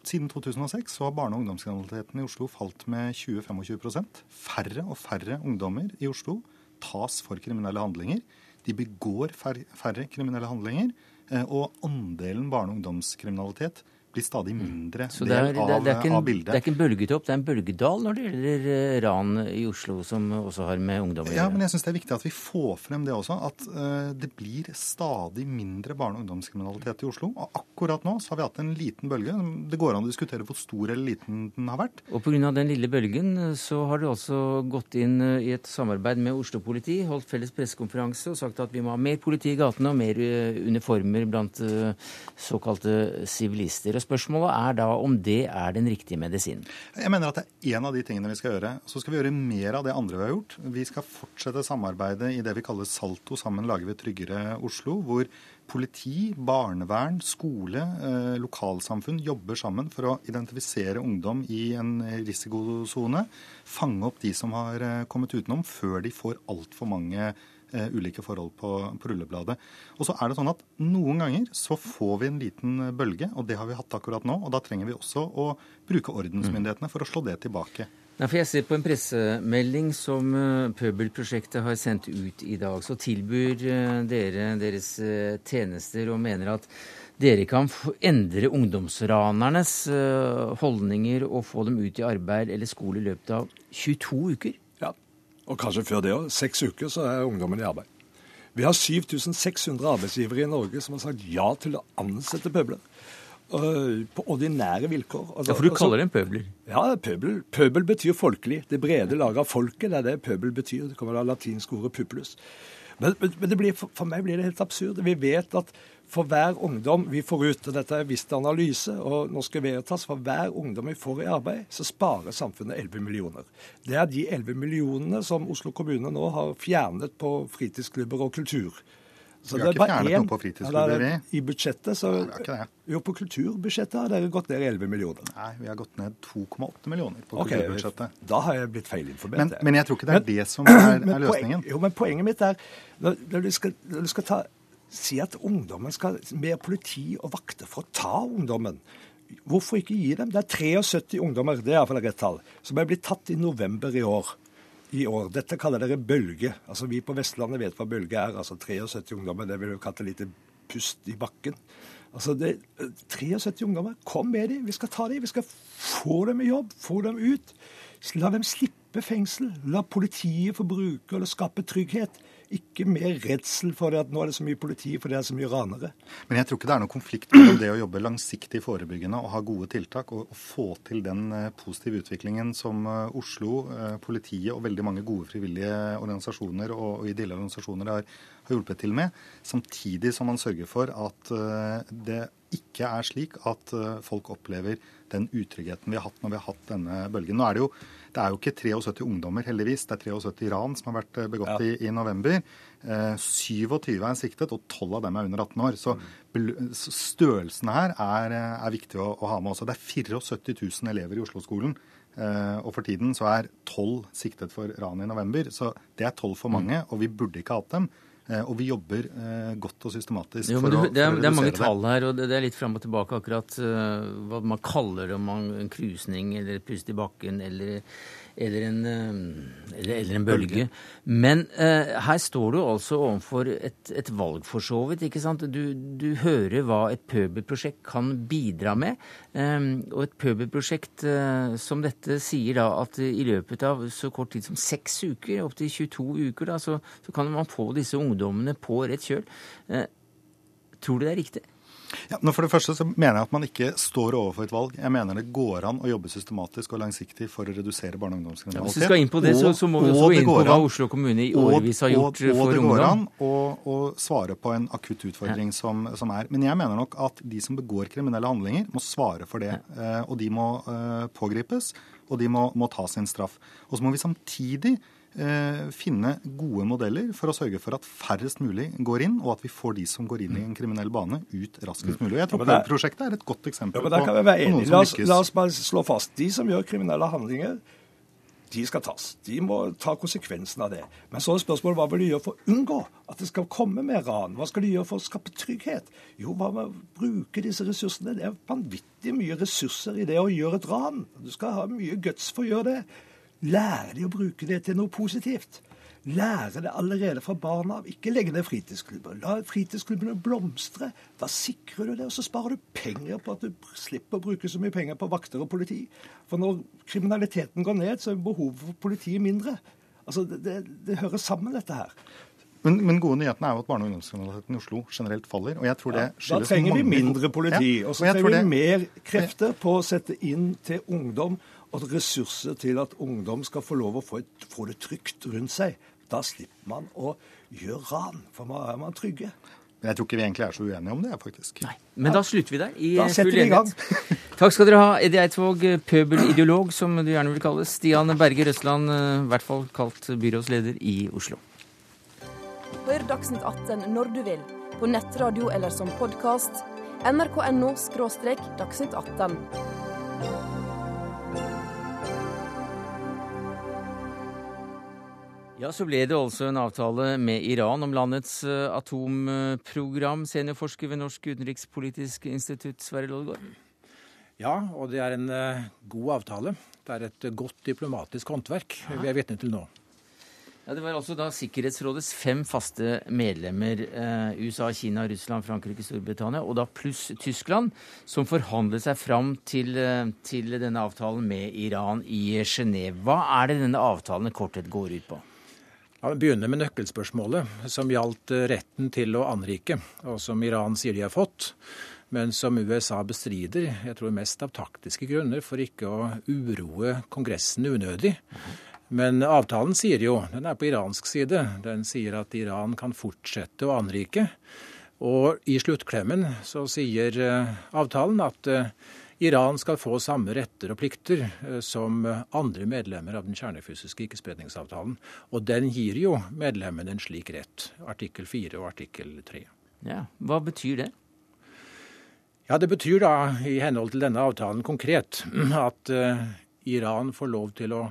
I: siden 2006 så har barne- og ungdomskriminaliteten i Oslo falt med 20-25% Færre og færre ungdommer i Oslo tas for kriminelle handlinger. De begår færre kriminelle handlinger. Eh, og andelen barne- og ungdomskriminalitet blir stadig mindre
A: det er,
I: del
A: det, er, det, er ikke
I: av
A: bildet. det er ikke en bølgetopp, det er en bølgedal når det gjelder eh, ran i Oslo, som også har med ungdom å
I: Ja, men jeg syns det er viktig at vi får frem det også. At uh, det blir stadig mindre barne- og ungdomskriminalitet i Oslo. Og akkurat nå så har vi hatt en liten bølge. Det går an å diskutere hvor stor eller liten den har vært.
A: Og pga. den lille bølgen så har du altså gått inn eh, i et samarbeid med Oslo politi, holdt felles pressekonferanse og sagt at vi må ha mer politi i gatene og mer uniformer blant såkalte sivilister. Spørsmålet er da om det er den riktige medisinen.
I: Jeg mener at det er en av de tingene vi skal gjøre. Så skal vi gjøre mer av det andre vi har gjort. Vi skal fortsette samarbeidet i det vi kaller Salto. Sammen lager vi tryggere Oslo. Hvor politi, barnevern, skole, eh, lokalsamfunn jobber sammen for å identifisere ungdom i en risikosone. Fange opp de som har eh, kommet utenom, før de får altfor mange ulike forhold på, på rullebladet. Og så er det sånn at Noen ganger så får vi en liten bølge, og det har vi hatt akkurat nå. og Da trenger vi også å bruke ordensmyndighetene for å slå det tilbake.
A: Nei, for Jeg ser på en pressemelding som eh, Pøbelprosjektet har sendt ut i dag. Så tilbyr eh, dere deres eh, tjenester og mener at dere kan endre ungdomsranernes eh, holdninger og få dem ut i arbeid eller skole i løpet av 22 uker.
H: Og kanskje før det òg. Seks uker så er ungdommen i arbeid. Vi har 7600 arbeidsgivere i Norge som har sagt ja til å ansette pøbler. øh, på ordinære vilkår. Altså-
A: Ja, For du
H: altså-
A: kaller dem pøbler?
H: Ja, pøbel. Pøbel betyr folkelig. Det brede laget av folket. Det er det pøbel betyr. Det kommer av latinsk ordet publius. Men, men, blir, for meg blir det helt absurd. Vi vet at for hver ungdom vi får ut, og dette er visst analyse, og nå skal Veritas, for hver ungdom vi får i arbeid, så sparer samfunnet 11 millioner. Det er de 11 millionene som Oslo kommune nå har fjernet på fritidsklubber og kultur. Så
I: Vi har ikke fjernet
H: en,
I: noe på fritidsklubber,
H: er-
I: vi.
H: I budsjettet så
I: Nei, vi har ikke det.
H: Jo, på kulturbudsjettet har dere gått ned 11 millioner.
I: Nei, vi har gått ned 2,8 millioner på
H: okay,
I: kulturbudsjettet.
H: Da har jeg blitt feilinformert.
I: Men, men jeg tror ikke det er det som er, er løsningen.
H: Poen, jo, men poenget mitt er når, du skal, når du skal ta, si at ungdommen skal mer politi og vakter for å ta ungdommen. Hvorfor ikke gi dem? Det er 73 ungdommer, det er iallfall rett tall, som er blitt tatt i november i år. I år. Dette kaller dere bølge. Altså Vi på Vestlandet vet hva bølge er. altså 73 ungdommer. Det vil jo kalle et lite pust i bakken. Altså det, 73 ungdommer. Kom med dem. Vi skal ta dem. Vi skal få dem i jobb. Få dem ut. La dem slippe fengsel. La politiet få bruke eller skape trygghet. Ikke mer redsel for det at nå er det så mye politi for det er så mye ranere.
I: Men jeg tror ikke det er noen konflikt mellom det å jobbe langsiktig forebyggende og ha gode tiltak, og, få til den eh, positive utviklingen som eh, Oslo, eh, politiet og veldig mange gode frivillige organisasjoner og, ideelle organisasjoner har, har hjulpet til med, samtidig som man sørger for at det ikke er slik at folk opplever den utryggheten vi har hatt når vi har hatt denne bølgen. Nå er det jo det er jo ikke 73 ungdommer, heldigvis. Det er 73 ran som har vært begått begått i, i november. Eh, 27 er siktet, og 12 av dem er under 18 år. Så størrelsen her er, eh, er viktig å, å ha med også. Det er 74 000 elever i Oslo-skolen. Eh, og for tiden så er 12 siktet for ran i november. Så det er 12 for mange, og vi burde ikke hatt dem. Eh, og vi jobber eh, godt og systematisk
A: Jo,
I: for,
A: men du,
I: å, for
A: det, er,
I: å
A: det er mange
I: det.
A: tall her, og det, det er litt fram og tilbake akkurat eh, hva man kaller det, om man en krusning eller pust i bakken eller, eller, en, eh, eller, eller en bølge. Men eh, her står du altså overfor et, et valg, for så vidt. ikke sant? Du, du hører hva et pøbelprosjekt kan bidra med. eh, og et pøbelprosjekt eh, som dette sier da at i løpet av så kort tid som seks uker, opptil 22 uker, da, så, så kan man få disse ungdommene på rett kjøl. Eh, Tror du det er riktig?
I: Ja, for det første så mener jeg at man ikke står overfor et valg. Jeg mener det går an å jobbe systematisk og langsiktig for å redusere barne- og
A: Ja, hvis vi skal inn på det, så, så må vi også
I: gå
A: inn på hva Oslo kommune i
I: og-
A: årevis har gjort
I: og, og
A: for
I: det går an å, å svare på en akutt utfordring som, som er. Men jeg mener nok at de som begår kriminelle handlinger, må svare for det. Eh, og de må eh, pågripes, og de må, må ta sin straff. Og så må vi samtidig finne gode modeller for å sørge for at færrest mulig går inn, og at vi får de som går inn i en kriminell bane, ut raskest mulig. Jeg tror
H: Ja, det er-
I: et godt eksempel
H: Ja,
I: på, på
H: enige.
I: som lykkes.
H: la oss bare slå fast. De som gjør kriminelle handlinger, de skal tas. De må ta konsekvensen av det. Men så er spørsmålet hva vil de gjøre for å unngå at det skal komme mer ran? Hva skal de gjøre for å skape trygghet? Jo, hva med å bruke disse ressursene? Det er vanvittig mye ressurser i det å gjøre et ran. Du skal ha mye guts for å gjøre det. Lære de å bruke det til noe positivt. Lære det allerede fra barna av. Ikke legge ned fritidsklubber. La fritidsklubbene blomstre. Da sikrer du det, og så sparer du penger på at du slipper å bruke så mye penger på vakter og politi. For når kriminaliteten går ned, så er behovet for politiet mindre. Altså, det, det, det hører sammen, dette her.
I: Men, men gode nyheten er jo at barne- og ungdomskriminaliteten i Oslo generelt faller. og jeg tror det
H: ja, Da trenger vi mindre politi, ja, og så trenger vi mer krefter på å sette inn til ungdom og ressurser til at ungdom skal få lov å få, et, få det trygt rundt seg. Da slipper man å gjøre ran, for da er man trygge.
I: Men jeg tror ikke vi egentlig er så uenige om det, faktisk.
A: Nei, Men da slutter vi der.
H: i Da setter vi i gang.
A: Takk skal dere ha, Eddie Eidsvåg, pøbelideolog, som du gjerne vil kalles. Stian Berger Røsland, eh, i hvert fall kalt byrådsleder i Oslo.
J: Hør Dagsnytt 18 når du vil, på nettradio eller som podkast. nrk.no – dagsnytt 18.
A: Ja, Så ble det altså en avtale med Iran om landets eh, atomprogram. Seniorforsker ved Norsk utenrikspolitisk institutt, Sverre Loddgaard.
K: Ja, og det er en uh, god avtale. Det er et godt diplomatisk håndverk ja. vi er vitne til nå.
A: Ja, Det var altså da Sikkerhetsrådets fem faste medlemmer, eh, USA, Kina, Russland, Frankrike, Storbritannia, og da pluss Tyskland, som forhandlet seg fram til, eh, til denne avtalen med Iran i Genéve. Hva er det denne avtalen korthet går ut på?
K: Ja, vi begynner med nøkkelspørsmålet, som gjaldt eh, retten til å anrike, og som Iran sier de har fått, men som USA bestrider, jeg tror mest av taktiske grunner, for ikke å uroe Kongressen unødig. Men avtalen sier jo, den er på iransk side, den sier at Iran kan fortsette å anrike. Og i sluttklemmen så sier eh, avtalen at eh, Iran skal få samme retter og plikter eh, som andre medlemmer av den kjernefysiske ikkespredningsavtalen. Og den gir jo medlemmene en slik rett. Artikkel 4 og artikkel 3.
A: Ja, Hva betyr det?
K: Ja, Det betyr da, i henhold til denne avtalen konkret, [clears throat] at Iran får lov til å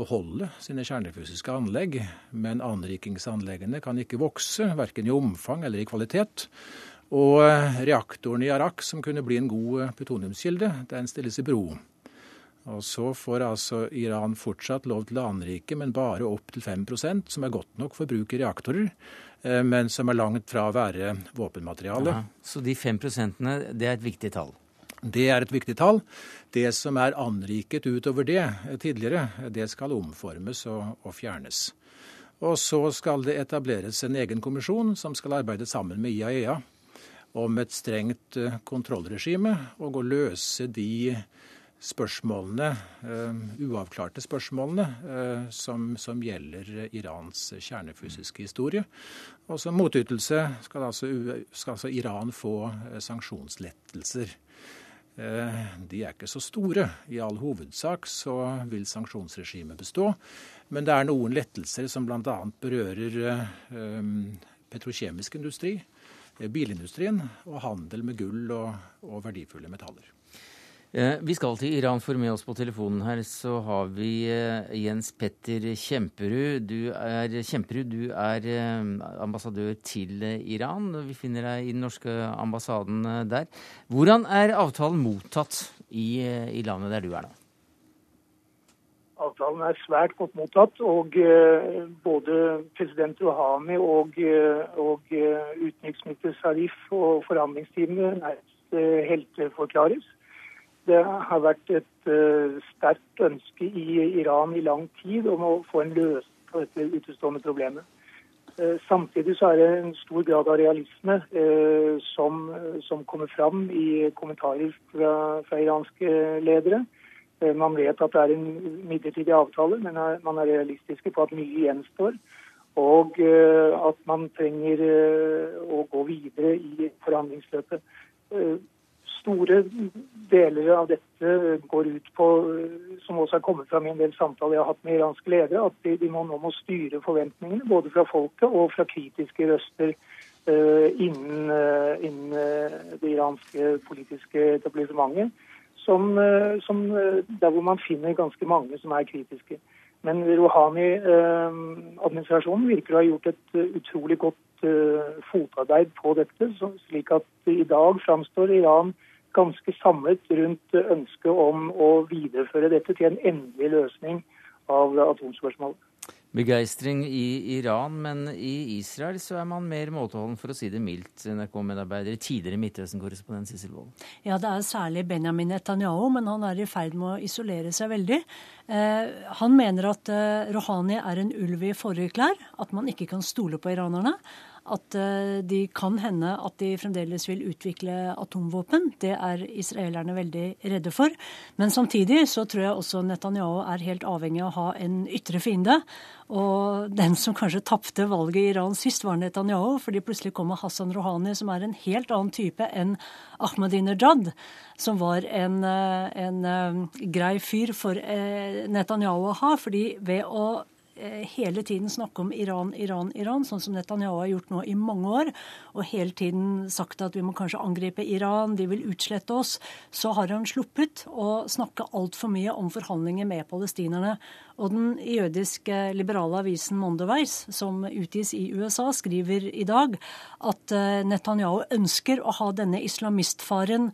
K: beholde sine kjernefysiske anlegg, men anrikingsanleggene kan ikke vokse, verken i omfang eller i kvalitet. Og reaktoren i Arak, som kunne bli en god eh, petroleumskilde, den stilles i bero. Og så får altså Iran fortsatt lov til å anrike, men bare opp til 5% som er godt nok for bruk i reaktorer, eh, men som er langt fra å være våpenmateriale. Ja,
A: så de 5% det er et viktig tall?
K: Det er et viktig tall. Det som er anriket utover det eh, tidligere, det skal omformes og, og fjernes. Og så skal det etableres en egen kommisjon som skal arbeide sammen med IAEA om et strengt eh, kontrollregime og å løse de spørsmålene, uh, uavklarte spørsmålene uh, som, som, gjelder Irans kjernefysiske historie. Og som motytelse skal altså, skal altså Iran få sanksjonslettelser. De er ikke så store. I all hovedsak så vil sanksjonsregimet bestå. Men det er noen lettelser som bl.a. berører petrokjemisk industri bilindustrien og handel med gull og, og verdifulle metaller.
A: Eh, vi skal til Iran, for med oss på telefonen her så har vi eh, Jens Petter Kjemperud. Du er, Kjemperud, du er eh, ambassadør til Iran. Vi finner deg i den norske ambassaden der. Hvordan er avtalen mottatt i, i landet der du er nå?
L: Avtalen er svært godt mottatt. og Både president Rouhani og, og utenriksminister Sarif og forhandlingsteamet helteforklares. Det har vært et sterkt ønske i Iran i lang tid om å få en løsning på dette utestående problemet. Samtidig så er det en stor grad av realisme som, som kommer fram i kommentarer fra, fra iranske ledere. Eh, man vet at det er en midlertidig avtale, men man er realistiske på at mye gjenstår. Og eh, at man trenger eh, å gå videre i forhandlingsløpet. Store deler av dette går ut på, som også er kommet fram i en del samtaler jeg har hatt med iranske ledere, at de, de må nå må styre forventningene både fra folket og fra kritiske røster innen, innen det iranske politiske etablissementet som, eh, som, eh, der hvor man finner ganske mange som er kritiske. Men Rouhani-administrasjonen eh, virker å ha gjort et utrolig godt fotarbeid på dette, slik at i dag framstår Iran ganske samlet rundt ønsket om å videreføre dette til en endelig løsning av atomspørsmålet.
A: Begeistring i Iran, men i Israel så er man mer måteholden, for å si det mildt, NRK-medarbeider, tidligere Midtøsten-korrespondent Sissel Wold.
M: Ja, det er særlig Benjamin Netanyahu, men han er i ferd med å isolere seg veldig. Eh, han mener at eh, Rohani er en ulv i forrige klær, at man ikke kan stole på iranerne at eh, de kan hende at de fremdeles vil utvikle atomvåpen. Det er israelerne veldig redde for. Men samtidig så tror jeg også Netanyahu er helt avhengig av å ha en ytre fiende. Og den som kanskje tapte valget i Iran sist, var Netanyahu, fordi plutselig kommer Hassan Rouhani, som er en helt annen type enn Ahmadinejad, som var en, eh, en eh, grei fyr for Netanyahu å ha. fordi ved å hele tiden snakke om Iran, Iran, Iran, sånn som Netanyahu har gjort nå i mange år, og hele tiden sagt at vi må kanskje angripe Iran, de vil utslette oss, så har han sluppet å snakke altfor mye om forhandlinger med palestinerne. Og den jødiske liberale avisen Mondeweis, som utgis i USA, skriver i dag at eh, Netanyahu ønsker å ha denne islamistfaren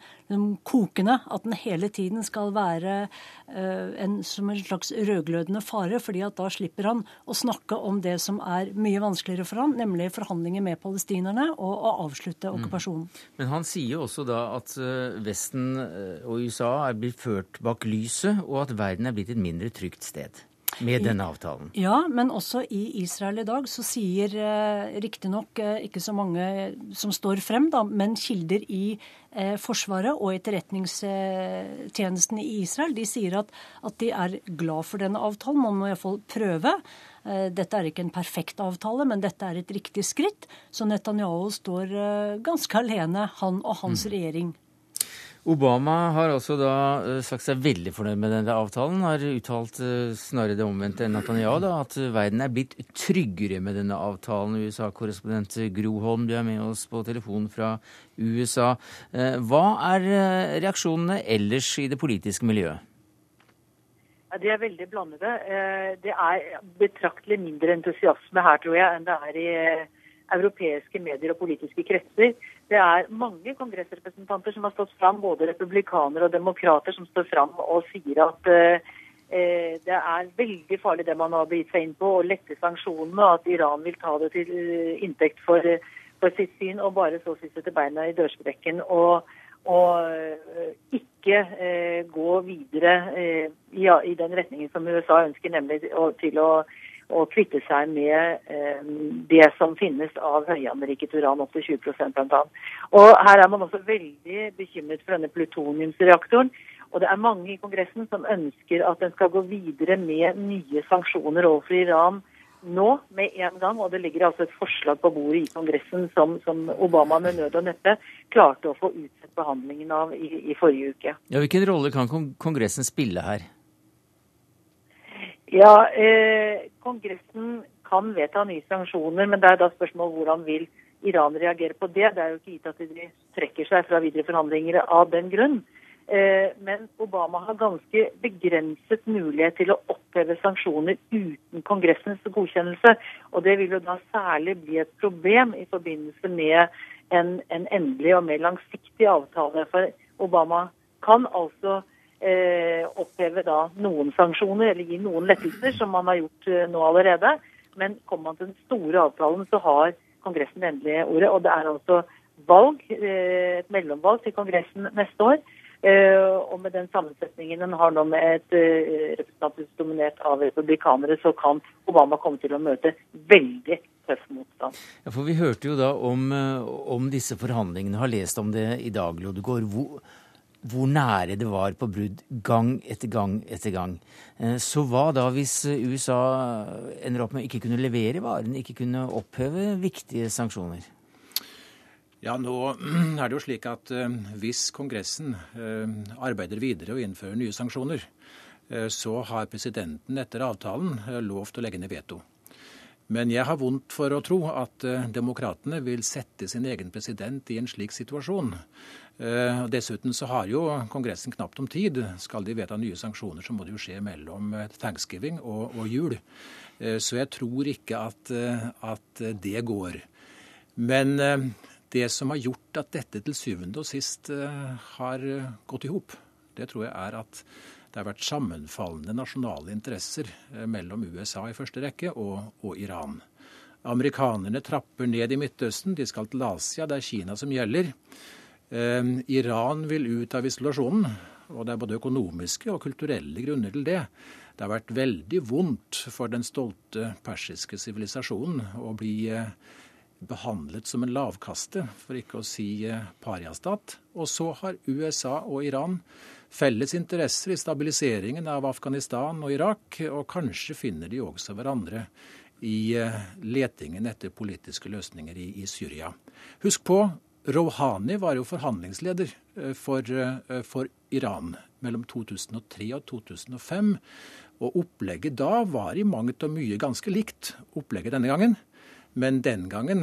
M: kokende. At den hele tiden skal være eh, en, som en slags rødglødende fare, fordi at da slipper han å snakke om det som er mye vanskeligere for han, nemlig forhandlinger med palestinerne og å avslutte mm. okkupasjonen. Mm.
A: Men han sier også da at eh, Vesten og USA er blitt ført bak lyset, og at verden er blitt et mindre trygt sted med denne avtalen.
M: Ja, men også i Israel i dag så sier eh, riktignok eh, ikke så mange som står frem, da, men kilder i eh, Forsvaret og etterretningstjenesten i Israel de sier at, at, de er glad for denne avtalen. Man må iallfall prøve. Eh, dette er ikke en perfekt avtale, men dette er et riktig skritt. Så Netanyahu står eh, ganske alene, han og hans mm. regjering.
A: Obama har også da eh, sagt seg veldig fornøyd med denne avtalen. Har uttalt eh, snarere det omvendte enn Netanyahu, da, at verden er blitt tryggere med denne avtalen. USA-korrespondent Gro Holm, du er med oss på telefon fra USA. Eh, hva er reaksjonene ellers i det politiske miljøet?
N: De er veldig blandede. Det er betraktelig mindre entusiasme her, tror jeg, enn det er i europeiske medier og politiske kretser. Det er mange kongressrepresentanter som har stått fram, både republikanere og demokrater, som står fram og sier at eh, eh, det er veldig farlig det man har begitt seg inn på, å lette sanksjonene, og at Iran vil ta det til eh, inntekt for, for sitt syn og bare så til beina i dørsprekken. og og eh, ikke eh, gå videre eh, ja, i den retningen som USA ønsker, nemlig til å å kvitte seg med eh, det som finnes av høyanriket uran, opp til 20% bl.a. Og her er man også veldig bekymret for denne plutoniumsreaktoren. Og det er mange i Kongressen som ønsker at den skal gå videre med nye sanksjoner overfor Iran nå med en gang. Og det ligger altså et forslag på bordet i Kongressen som, som Obama med nød og neppe klarte å få utsatt behandlingen av i, i forrige uke.
A: Ja, Hvilken rolle kan Kongressen spille her?
N: Ja, eh, Kongressen kan vedta nye sanksjoner, men det er da spørsmål hvordan vil Iran reagere på det. Det er jo ikke gitt at de trekker seg fra videre forhandlinger av den grunn. Eh, men Obama har ganske begrenset mulighet til å oppheve sanksjoner uten Kongressens godkjennelse. Og det vil jo da særlig bli et problem i forbindelse med en, en endelig og mer langsiktig avtale. For Obama kan altså eh, oppheve da noen sanksjoner eller gi noen lettelser, som man har gjort eh, nå allerede. Men kommer man til den store avtalen, så har Kongressen det endelige ordet. Og det er altså valg, eh, et mellomvalg til Kongressen neste år. Uh, og med den sammensetningen den har nå med et uh, representanthus dominert av republikanere, så kan Obama komme til å møte veldig tøff motstand.
A: Ja, for Vi hørte jo da om, om disse forhandlingene, har lest om det i dag, Lodegård. Hvor, hvor nære det var på brudd gang etter gang etter gang. Eh, så hva da hvis USA ender opp med å ikke kunne levere varene, ikke kunne oppheve viktige sanksjoner?
K: Ja, nå [clears throat] er det jo slik at hvis Kongressen arbeider videre og innfører nye sanksjoner, så har presidenten etter avtalen lov til å legge ned veto. Men jeg har vondt for å tro at demokratene vil sette sin egen president i en slik situasjon. Eh, dessuten så har jo Kongressen knapt om tid. Skal de vedta nye sanksjoner, så må det jo skje mellom eh, thanksgiving og, og jul. Så jeg tror ikke at, at, det går. Men det som har gjort at dette til syvende og sist har gått i hop, det tror jeg er at det har vært sammenfallende nasjonale interesser mellom USA i første rekke og, og Iran. Amerikanerne trapper ned i Midtøsten, de skal til Asia, det er Kina som gjelder. Eh, Iran vil ut av isolasjonen, og det er både økonomiske og kulturelle grunner til det. Det har vært veldig vondt for den stolte persiske sivilisasjonen å bli eh, behandlet som en lavkaste, for ikke å si eh, pariastat. Og så har USA og Iran felles interesser i stabiliseringen av Afghanistan og Irak, og kanskje finner de også hverandre i eh, letingen etter politiske løsninger i, i Syria. Husk på, Rouhani var jo forhandlingsleder eh, for, eh, for, Iran mellom 2003 og 2005. Og opplegget da var i mangt og mye ganske likt opplegget denne gangen. Men den gangen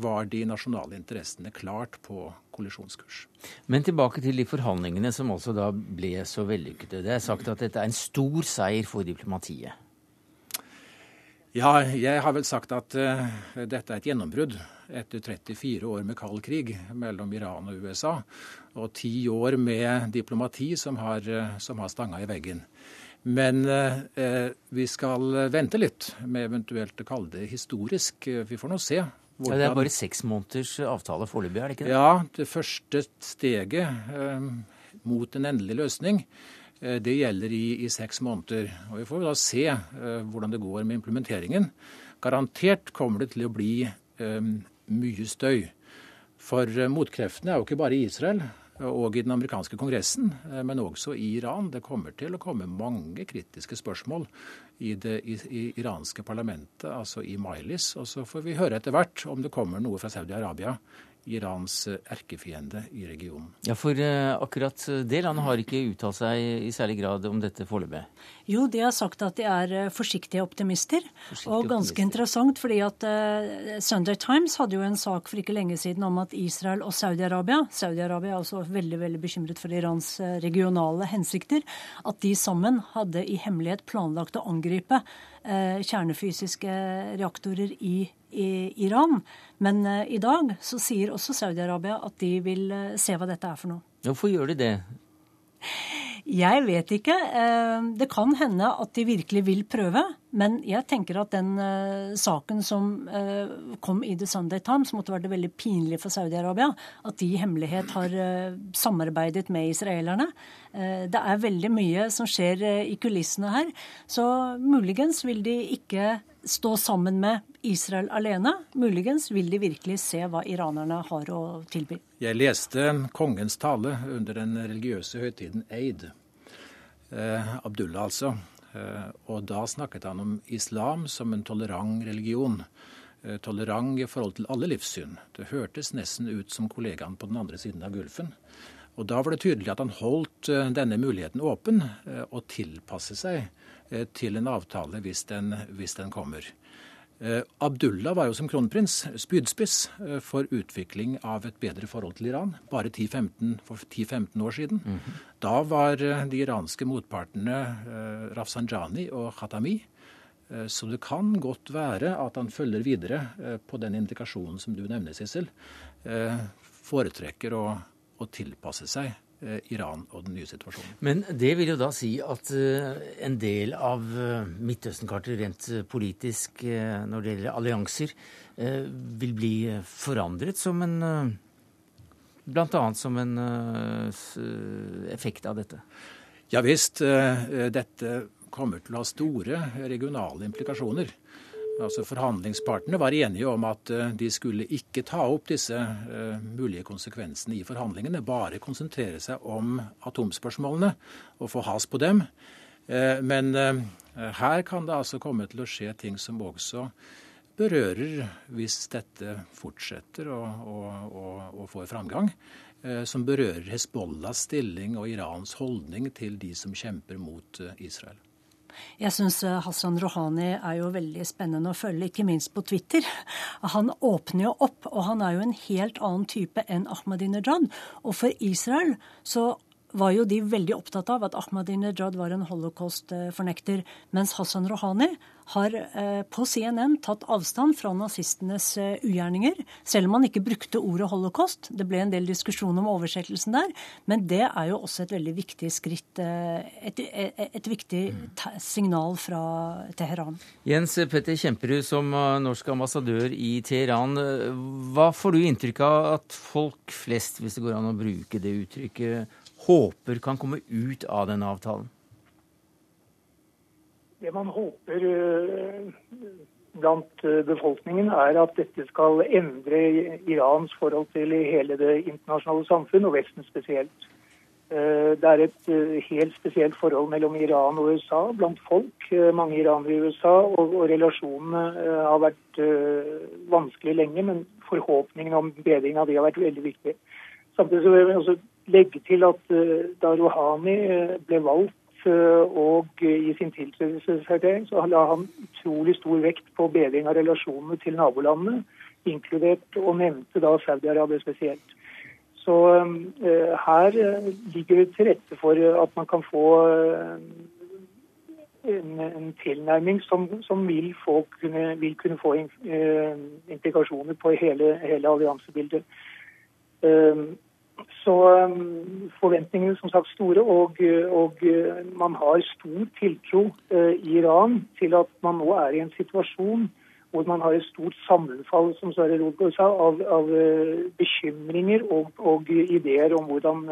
K: var de nasjonale interessene klart på kollisjonskurs.
A: Men tilbake til de forhandlingene som altså da ble så vellykkede. Det er sagt at dette er en stor seier for diplomatiet.
K: Ja, jeg har vel sagt at uh, dette er et gjennombrudd etter 34 år med kald krig mellom Iran og USA, og ti år med diplomati som har, uh, som har stanga i veggen. Men uh, vi skal vente litt med eventuelt å kalle det historisk. Vi får nå se.
A: Hvordan... Ja, det er bare seks måneders avtale foreløpig, er det ikke det?
K: Ja, det første steget mot en endelig løsning Eh, det gjelder i, i, seks måneder. Og Vi får da se eh, hvordan det går med implementeringen. Garantert kommer det til å bli um, mye støy. For uh, motkreftene er jo ikke bare i Israel og i den amerikanske kongressen, uh, men også i Iran. Det kommer til å komme mange kritiske spørsmål i det i, i iranske parlamentet, altså i Mailis. Og så får vi høre etter hvert om det kommer noe fra Saudi-Arabia Irans eh, erkefiende i regionen.
A: Ja, For uh, akkurat det landet har ikke uttalt seg i særlig grad om dette foreløpig?
M: Jo, de har sagt at de er forsiktige optimister. Forsiktige og ganske optimister. interessant, fordi at Sunday Times hadde jo en sak for ikke lenge siden om at Israel og Saudi-Arabia Saudi-Arabia er også veldig veldig bekymret for Irans regionale hensikter. At de sammen hadde i hemmelighet planlagt å angripe kjernefysiske reaktorer i Iran. Men uh, i dag så sier også Saudi-Arabia at de vil uh, se hva dette er for noe.
A: Hvorfor gjør de det?
M: Jeg vet ikke. Eh, det kan hende at de virkelig vil prøve. Men jeg tenker at den saken som kom i The Sunday Times, måtte være veldig pinlig for Saudi-Arabia. At de i hemmelighet har samarbeidet med israelerne. Det er veldig mye som skjer i kulissene her. Så muligens vil de ikke stå sammen med Israel alene. Muligens vil de virkelig se hva iranerne har å tilby.
K: Jeg leste kongens tale under den religiøse høytiden Eid. Eh, Abdullah, altså. Eh, og da snakket han om islam som en tolerant religion. Eh, tolerant i forhold til alle livssyn. Det hørtes nesten ut som kollegaen på den andre siden av Gulfen. Og Da var det tydelig at han holdt eh, denne muligheten åpen, eh, og tilpasse seg eh, til en avtale hvis den, hvis den kommer. Abdullah var jo som kronprins spydspiss for utvikling av et bedre forhold til Iran bare 10-15, for 10-15 år siden. Mm -hmm. Da var de iranske motpartene Rafsanjani og Khatami. Så det kan godt være at han følger videre på den indikasjonen som du nevner, Sissel. Foretrekker å å tilpasse seg eh, Iran og den nye situasjonen.
A: Men det vil jo da si at eh, en del av eh, Midtøsten-kartet rent politisk når det gjelder allianser, vil bli forandret som en Bl.a. som en effekt av dette?
K: Ja visst. Dette kommer til å ha store regionale implikasjoner. Altså Forhandlingspartene var enige om at eh, de skulle ikke ta opp disse uh, mulige konsekvensene i forhandlingene, bare konsentrere seg om atomspørsmålene og få has på dem. Uh, men her kan det altså komme til å skje ting som også berører, hvis dette fortsetter å få framgang, som berører Hezbollahs stilling og Irans holdning til de som kjemper mot Israel.
M: Jeg syns eh, Hassan Rouhani er jo veldig spennende å følge, ikke minst på Twitter. [laughs] Han åpner jo opp, og han er jo en helt annen type enn Ahmadinejad. Og for Israel så var jo de veldig opptatt av at Ahmadinejad var en holocaust-fornekter, mens Hassan Rouhani har eh, på CNN tatt avstand fra nazistenes eh, ugjerninger, selv om han ikke brukte ordet holocaust. Det ble en del diskusjon om oversettelsen der, men det er jo også et veldig viktig skritt, eh, et, et, et viktig signal fra Teheran.
A: Jens Petter Kjemperud, som norsk ambassadør i Teheran, hva får du inntrykk av at folk flest, hvis det går an å bruke det uttrykket, håper kan komme ut av denne avtalen?
L: Det man håper eh, blant eh, befolkningen, er at dette skal endre Irans forhold til hele det internasjonale samfunn, og Vesten spesielt. Eh, det er et helt spesielt forhold mellom Iran og USA blant folk. Mange iranere i USA, og, og relasjonene har vært vanskelig lenge, men forhåpningene om bedring av de har vært veldig viktige. Samtidig så vil jeg også legge til at da Rouhani ble valgt og i sin tiltredelseserklæring så la han utrolig stor vekt på bedring av relasjonene til nabolandene, inkludert og nevnte da Saudi-Arabia spesielt. Så uh, her eh, ligger det til rette for at man kan få en, en, tilnærming som, som vil, kunne, vil, kunne, få implikasjoner på hele, hele alliansebildet. Så um, forventningene som sagt store, og, og, uh, man har stor tiltro uh, i Iran til at man nå er i en situasjon hvor man har et stort sammenfall som Sverre Rodgaard sa, av, av uh, bekymringer og, og, ideer om hvordan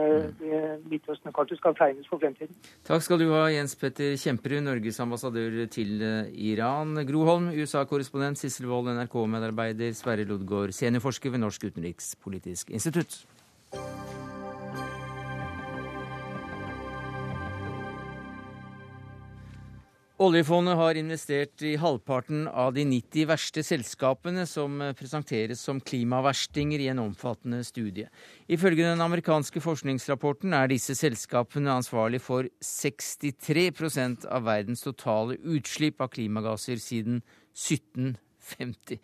L: Midtøsten-kartet skal tegnes for fremtiden.
A: Takk skal du ha, Jens Petter Kjemperud, Norges ambassadør til Iran. Groholm, USA-korrespondent, Sissel Wold, NRK-medarbeider, Sverre Lodgaard, seniorforsker ved Norsk utenrikspolitisk institutt. Oljefondet har investert i halvparten av de 90 verste selskapene som presenteres som klimaverstinger i en omfattende studie. Ifølge den amerikanske forskningsrapporten er disse selskapene ansvarlig for 63% av verdens totale utslipp av klimagasser siden 1750. 50.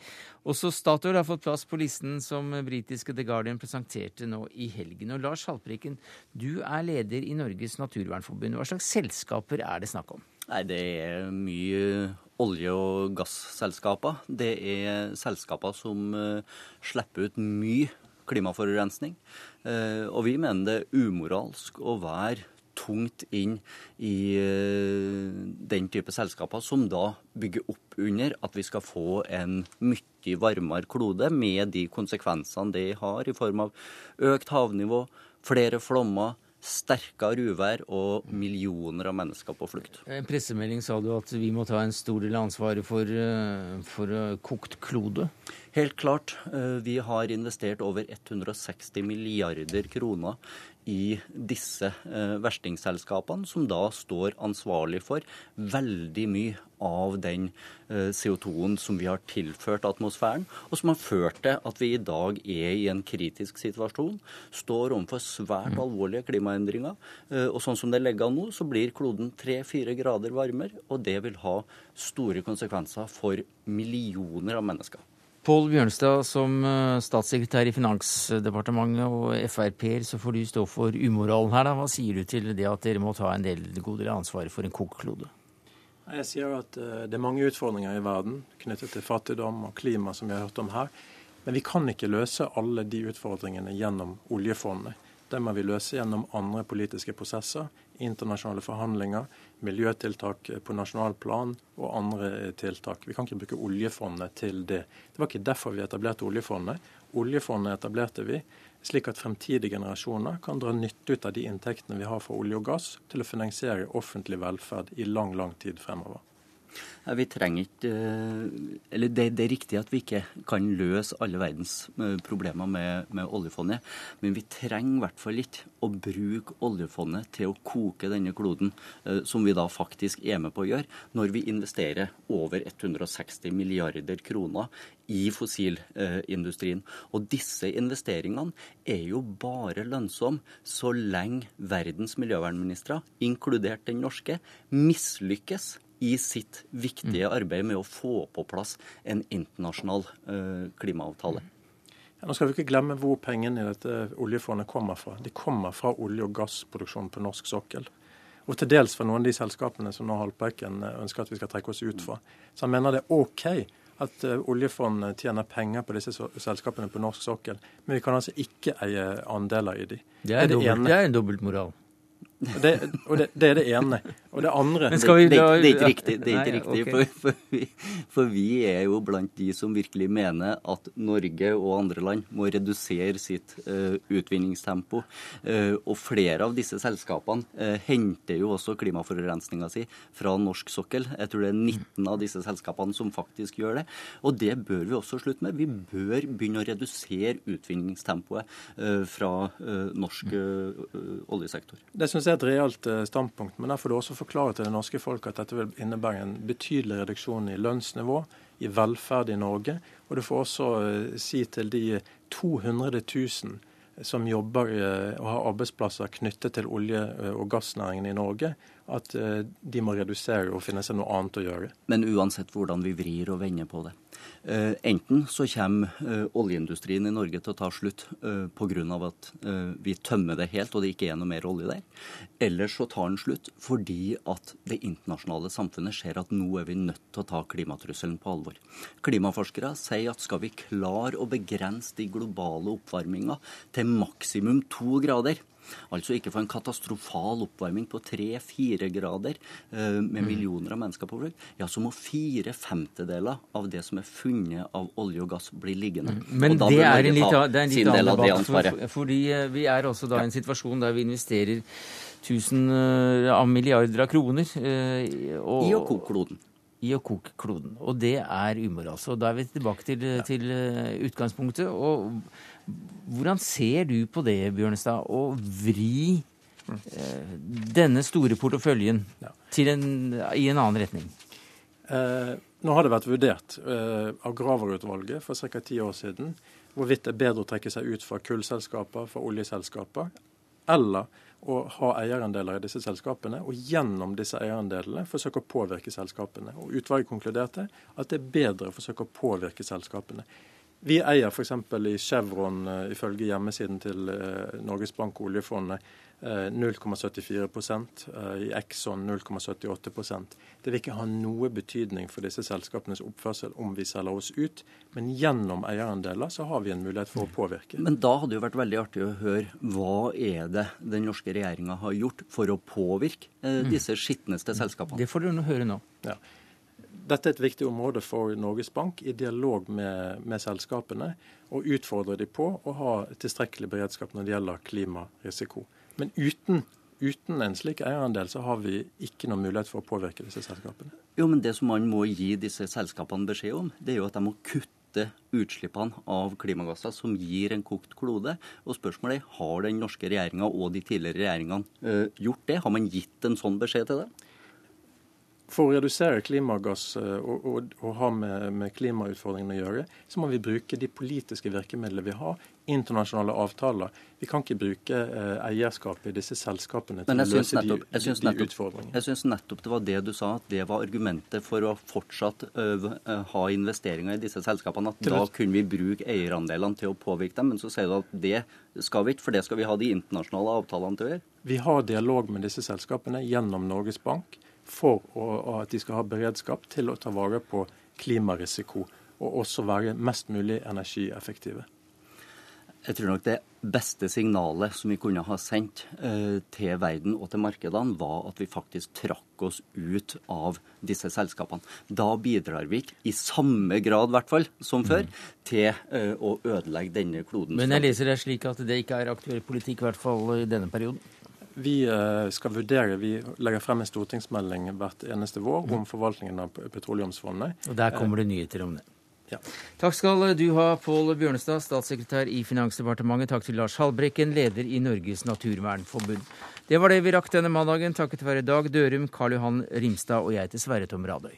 A: Også Statoil har fått plass på listen som britiske The Guardian presenterte nå i helgen. Og Lars Haltbrekken, du er leder i Norges naturvernforbund. Hva slags selskaper er det snakk om?
O: Nei, Det er mye olje- og gasselskaper. Det er selskaper som uh, slipper ut mye klimaforurensning. Uh, og vi mener det er umoralsk å være tungt inn i eh, den type selskaper, som da bygger opp under at vi skal få en mye varmere klode, med de konsekvensene det har i form av økt havnivå, flere flommer, sterkere uvær og millioner av mennesker på flukt.
A: I en pressemelding sa du at vi må ta en stor del av ansvaret for, eh, for eh, kokt klode?
O: Helt klart. Vi har investert over 160 milliarder kroner i disse verstingsselskapene, verstingselskapene, som da står ansvarlig for veldig mye av den eh, CO2-en som vi har tilført atmosfæren, og som har ført til at vi i dag er i en kritisk situasjon, står overfor svært mm. alvorlige klimaendringer. Eh, og sånn som det ligger an nå, så blir kloden tre-fire grader varmere, og det vil ha store konsekvenser for millioner av mennesker.
A: Pål Bjørnstad, som eh, statssekretær i Finansdepartementet og Frp-er, så får du stå for umoralen her. da. Hva sier du til det at dere må ta en del, god del ansvaret for en kokeklode?
P: Jeg sier at eh, det er mange utfordringer i verden knyttet til fattigdom og klima, som vi har hørt om her. Men vi kan ikke løse alle de utfordringene gjennom oljefondet. Det må vi løse gjennom andre politiske prosesser, internasjonale forhandlinger, miljøtiltak på nasjonalplan og andre tiltak. Vi kan ikke bruke oljefondet til det. Det var ikke derfor vi etablerte oljefondet. Oljefondet etablerte vi slik at fremtidige generasjoner kan dra nytte ut av de inntektene vi har fra olje og gass, til å finansiere offentlig velferd i lang, lang tid fremover.
O: Vi trenger ikke eh, Eller det, det, er riktig at vi ikke kan løse alle verdens eh, problemer med, med oljefondet, men vi trenger i hvert fall ikke å bruke oljefondet til å koke denne kloden, eh, som vi da faktisk er med på å gjøre, når vi investerer over 160 milliarder kroner i fossilindustrien. Og disse investeringene er jo bare lønnsomme så lenge verdens miljøvernministre, inkludert den norske, mislykkes i sitt viktige mm. arbeid med å få på plass en internasjonal klimaavtale. klimaavtale.
P: Nå skal vi ikke glemme hvor pengene i dette oljefondet kommer fra. De kommer fra olje- og gassproduksjon på norsk sokkel. Og til dels fra noen av de selskapene som nå Haltbrekken ønsker at vi skal trekke oss ut fra. Så han mener det er OK at uh, oljefondet tjener penger på disse selskapene på norsk sokkel, men vi kan altså ikke eie andeler i de.
A: Det er, det er, dobbelt, det er en dobbeltmoral.
P: Det, og det, det, er det ene. Og det andre
O: det, det, det, er ikke riktig. Det er ikke riktig okay. for, for, vi, for, vi, er jo blant de som virkelig mener at Norge og andre land må redusere sitt uh, utvinningstempo. Uh, og flere av disse selskapene uh, henter jo også klimaforurensninga si fra norsk sokkel. Jeg tror det er 19 av disse selskapene som faktisk gjør det. Og det bør vi også slutte med. Vi bør begynne å redusere utvinningstempoet fra norsk oljesektor.
P: Det synes er et realt eh, standpunkt, men jeg får også forklare til det norske folk at dette vil innebære en betydelig reduksjon i lønnsnivå, i velferd i Norge. Og du får også eh, si til de 200 000 som jobber eh, og har arbeidsplasser knyttet til olje- og gassnæringen i Norge, at de må redusere og finne seg noe annet å gjøre.
O: Men uansett hvordan vi vrir og vender på det, enten så kommer eh, oljeindustrien i Norge til å ta slutt eh, pga. at vi tømmer det helt og det ikke er noe mer olje der. Eller så tar den slutt fordi at det internasjonale samfunnet ser at nå er vi nødt til å ta klimatrusselen på alvor. Klimaforskere sier at skal vi klare å begrense de globale oppvarminga til maksimum to grader, Altså ikke få en katastrofal oppvarming på tre-fire grader uh, med mm. millioner av mennesker på flukt. Ja, så må fire femtedeler av det som er funnet av olje og gass, bli liggende.
A: Mm. Men det er, litt, det er, en litt, annen debatt. For, fordi uh, vi er også da i en situasjon der vi investerer tusen uh, av milliarder av kroner.
O: Og, I koke kloden
A: i å koke kloden. Og det er umoralsk. Og da er vi tilbake til, til utgangspunktet. Og hvordan ser du på det, Bjørnestad, å vri eh, denne store porteføljen en, i en annen retning?
P: Eh, nå har det vært vurdert eh, av Graver-utvalget for ca. ti år siden hvorvidt det er bedre å trekke seg ut fra kullselskaper, fra oljeselskaper, eller å ha eierandeler i disse selskapene, og gjennom disse eierandelene forsøke å påvirke selskapene. Og Utvalget konkluderte at det er bedre å forsøke å påvirke selskapene. Vi eier f.eks. i Chevron, uh, ifølge hjemmesiden til uh, Norges Bank og oljefondet, uh, 0,74 I Exxon 0,78% Det vil ikke ha noe betydning for disse selskapenes oppførsel om vi selger oss ut, men gjennom eierandeler så har vi en mulighet for å påvirke.
O: Men da hadde det jo vært veldig artig å høre hva er det den norske regjeringa har gjort for å påvirke mm. disse skitneste selskapene?
A: Det får du høre nå.
P: Ja. Dette er et viktig område for Norges Bank i dialog med, med selskapene, og utfordre de på å ha tilstrekkelig beredskap når det gjelder klimarisiko. Men uten, uten en slik eierandel så har vi ikke noen mulighet for å påvirke disse selskapene.
O: Jo, men Det som man må gi disse selskapene beskjed om, det er jo at de må kutte utslippene av klimagasser som gir en kokt klode. Og spørsmålet er har den norske regjeringa og de tidligere regjeringene øh, gjort det? Har man gitt en sånn beskjed til det?
P: For å redusere klimagass eh, og, og, og ha med, med, klimautfordringene å gjøre, så må vi bruke de politiske virkemidlene vi har, internasjonale avtaler. Vi kan ikke bruke eh, eierskapet i disse selskapene til å løse nettopp, de, de, de utfordringene.
O: Jeg syns nettopp det var det du sa, at det var argumentet for å fortsatt øve, ha investeringer i disse selskapene. At da kunne vi bruke eierandelene til å påvirke dem. Men så sier du at det skal vi ikke, for det skal vi ha de internasjonale avtalene til å gjøre.
P: Vi har dialog med disse selskapene gjennom Norges Bank for å, at de skal ha beredskap til å ta vare på klimarisiko, og også være mest mulig energieffektive.
O: Jeg tror nok det beste signalet som vi kunne ha sendt eh, til verden og til markedene, var at vi faktisk trakk oss ut av disse selskapene. Da bidrar vi ikke, i samme grad hvert fall som før, mm. til eh, å ødelegge denne kloden.
A: Men jeg leser det slik at det ikke er aktuell politikk, i hvert fall i denne perioden?
P: Vi eh, skal vurdere, vi legger frem en stortingsmelding hvert eneste vår om forvaltningen av petroleumsfondet.
A: Og Der kommer det nyheter om det.
P: Ja.
A: Takk skal du ha, Pål Bjørnestad, statssekretær i Finansdepartementet. Takk til Lars Halbrekken, leder i Norges naturvernforbund. Det var det vi rakk denne mandagen, takket være Dag Dørum, Karl Johan Rimstad og jeg til Sverre Tom Radøy.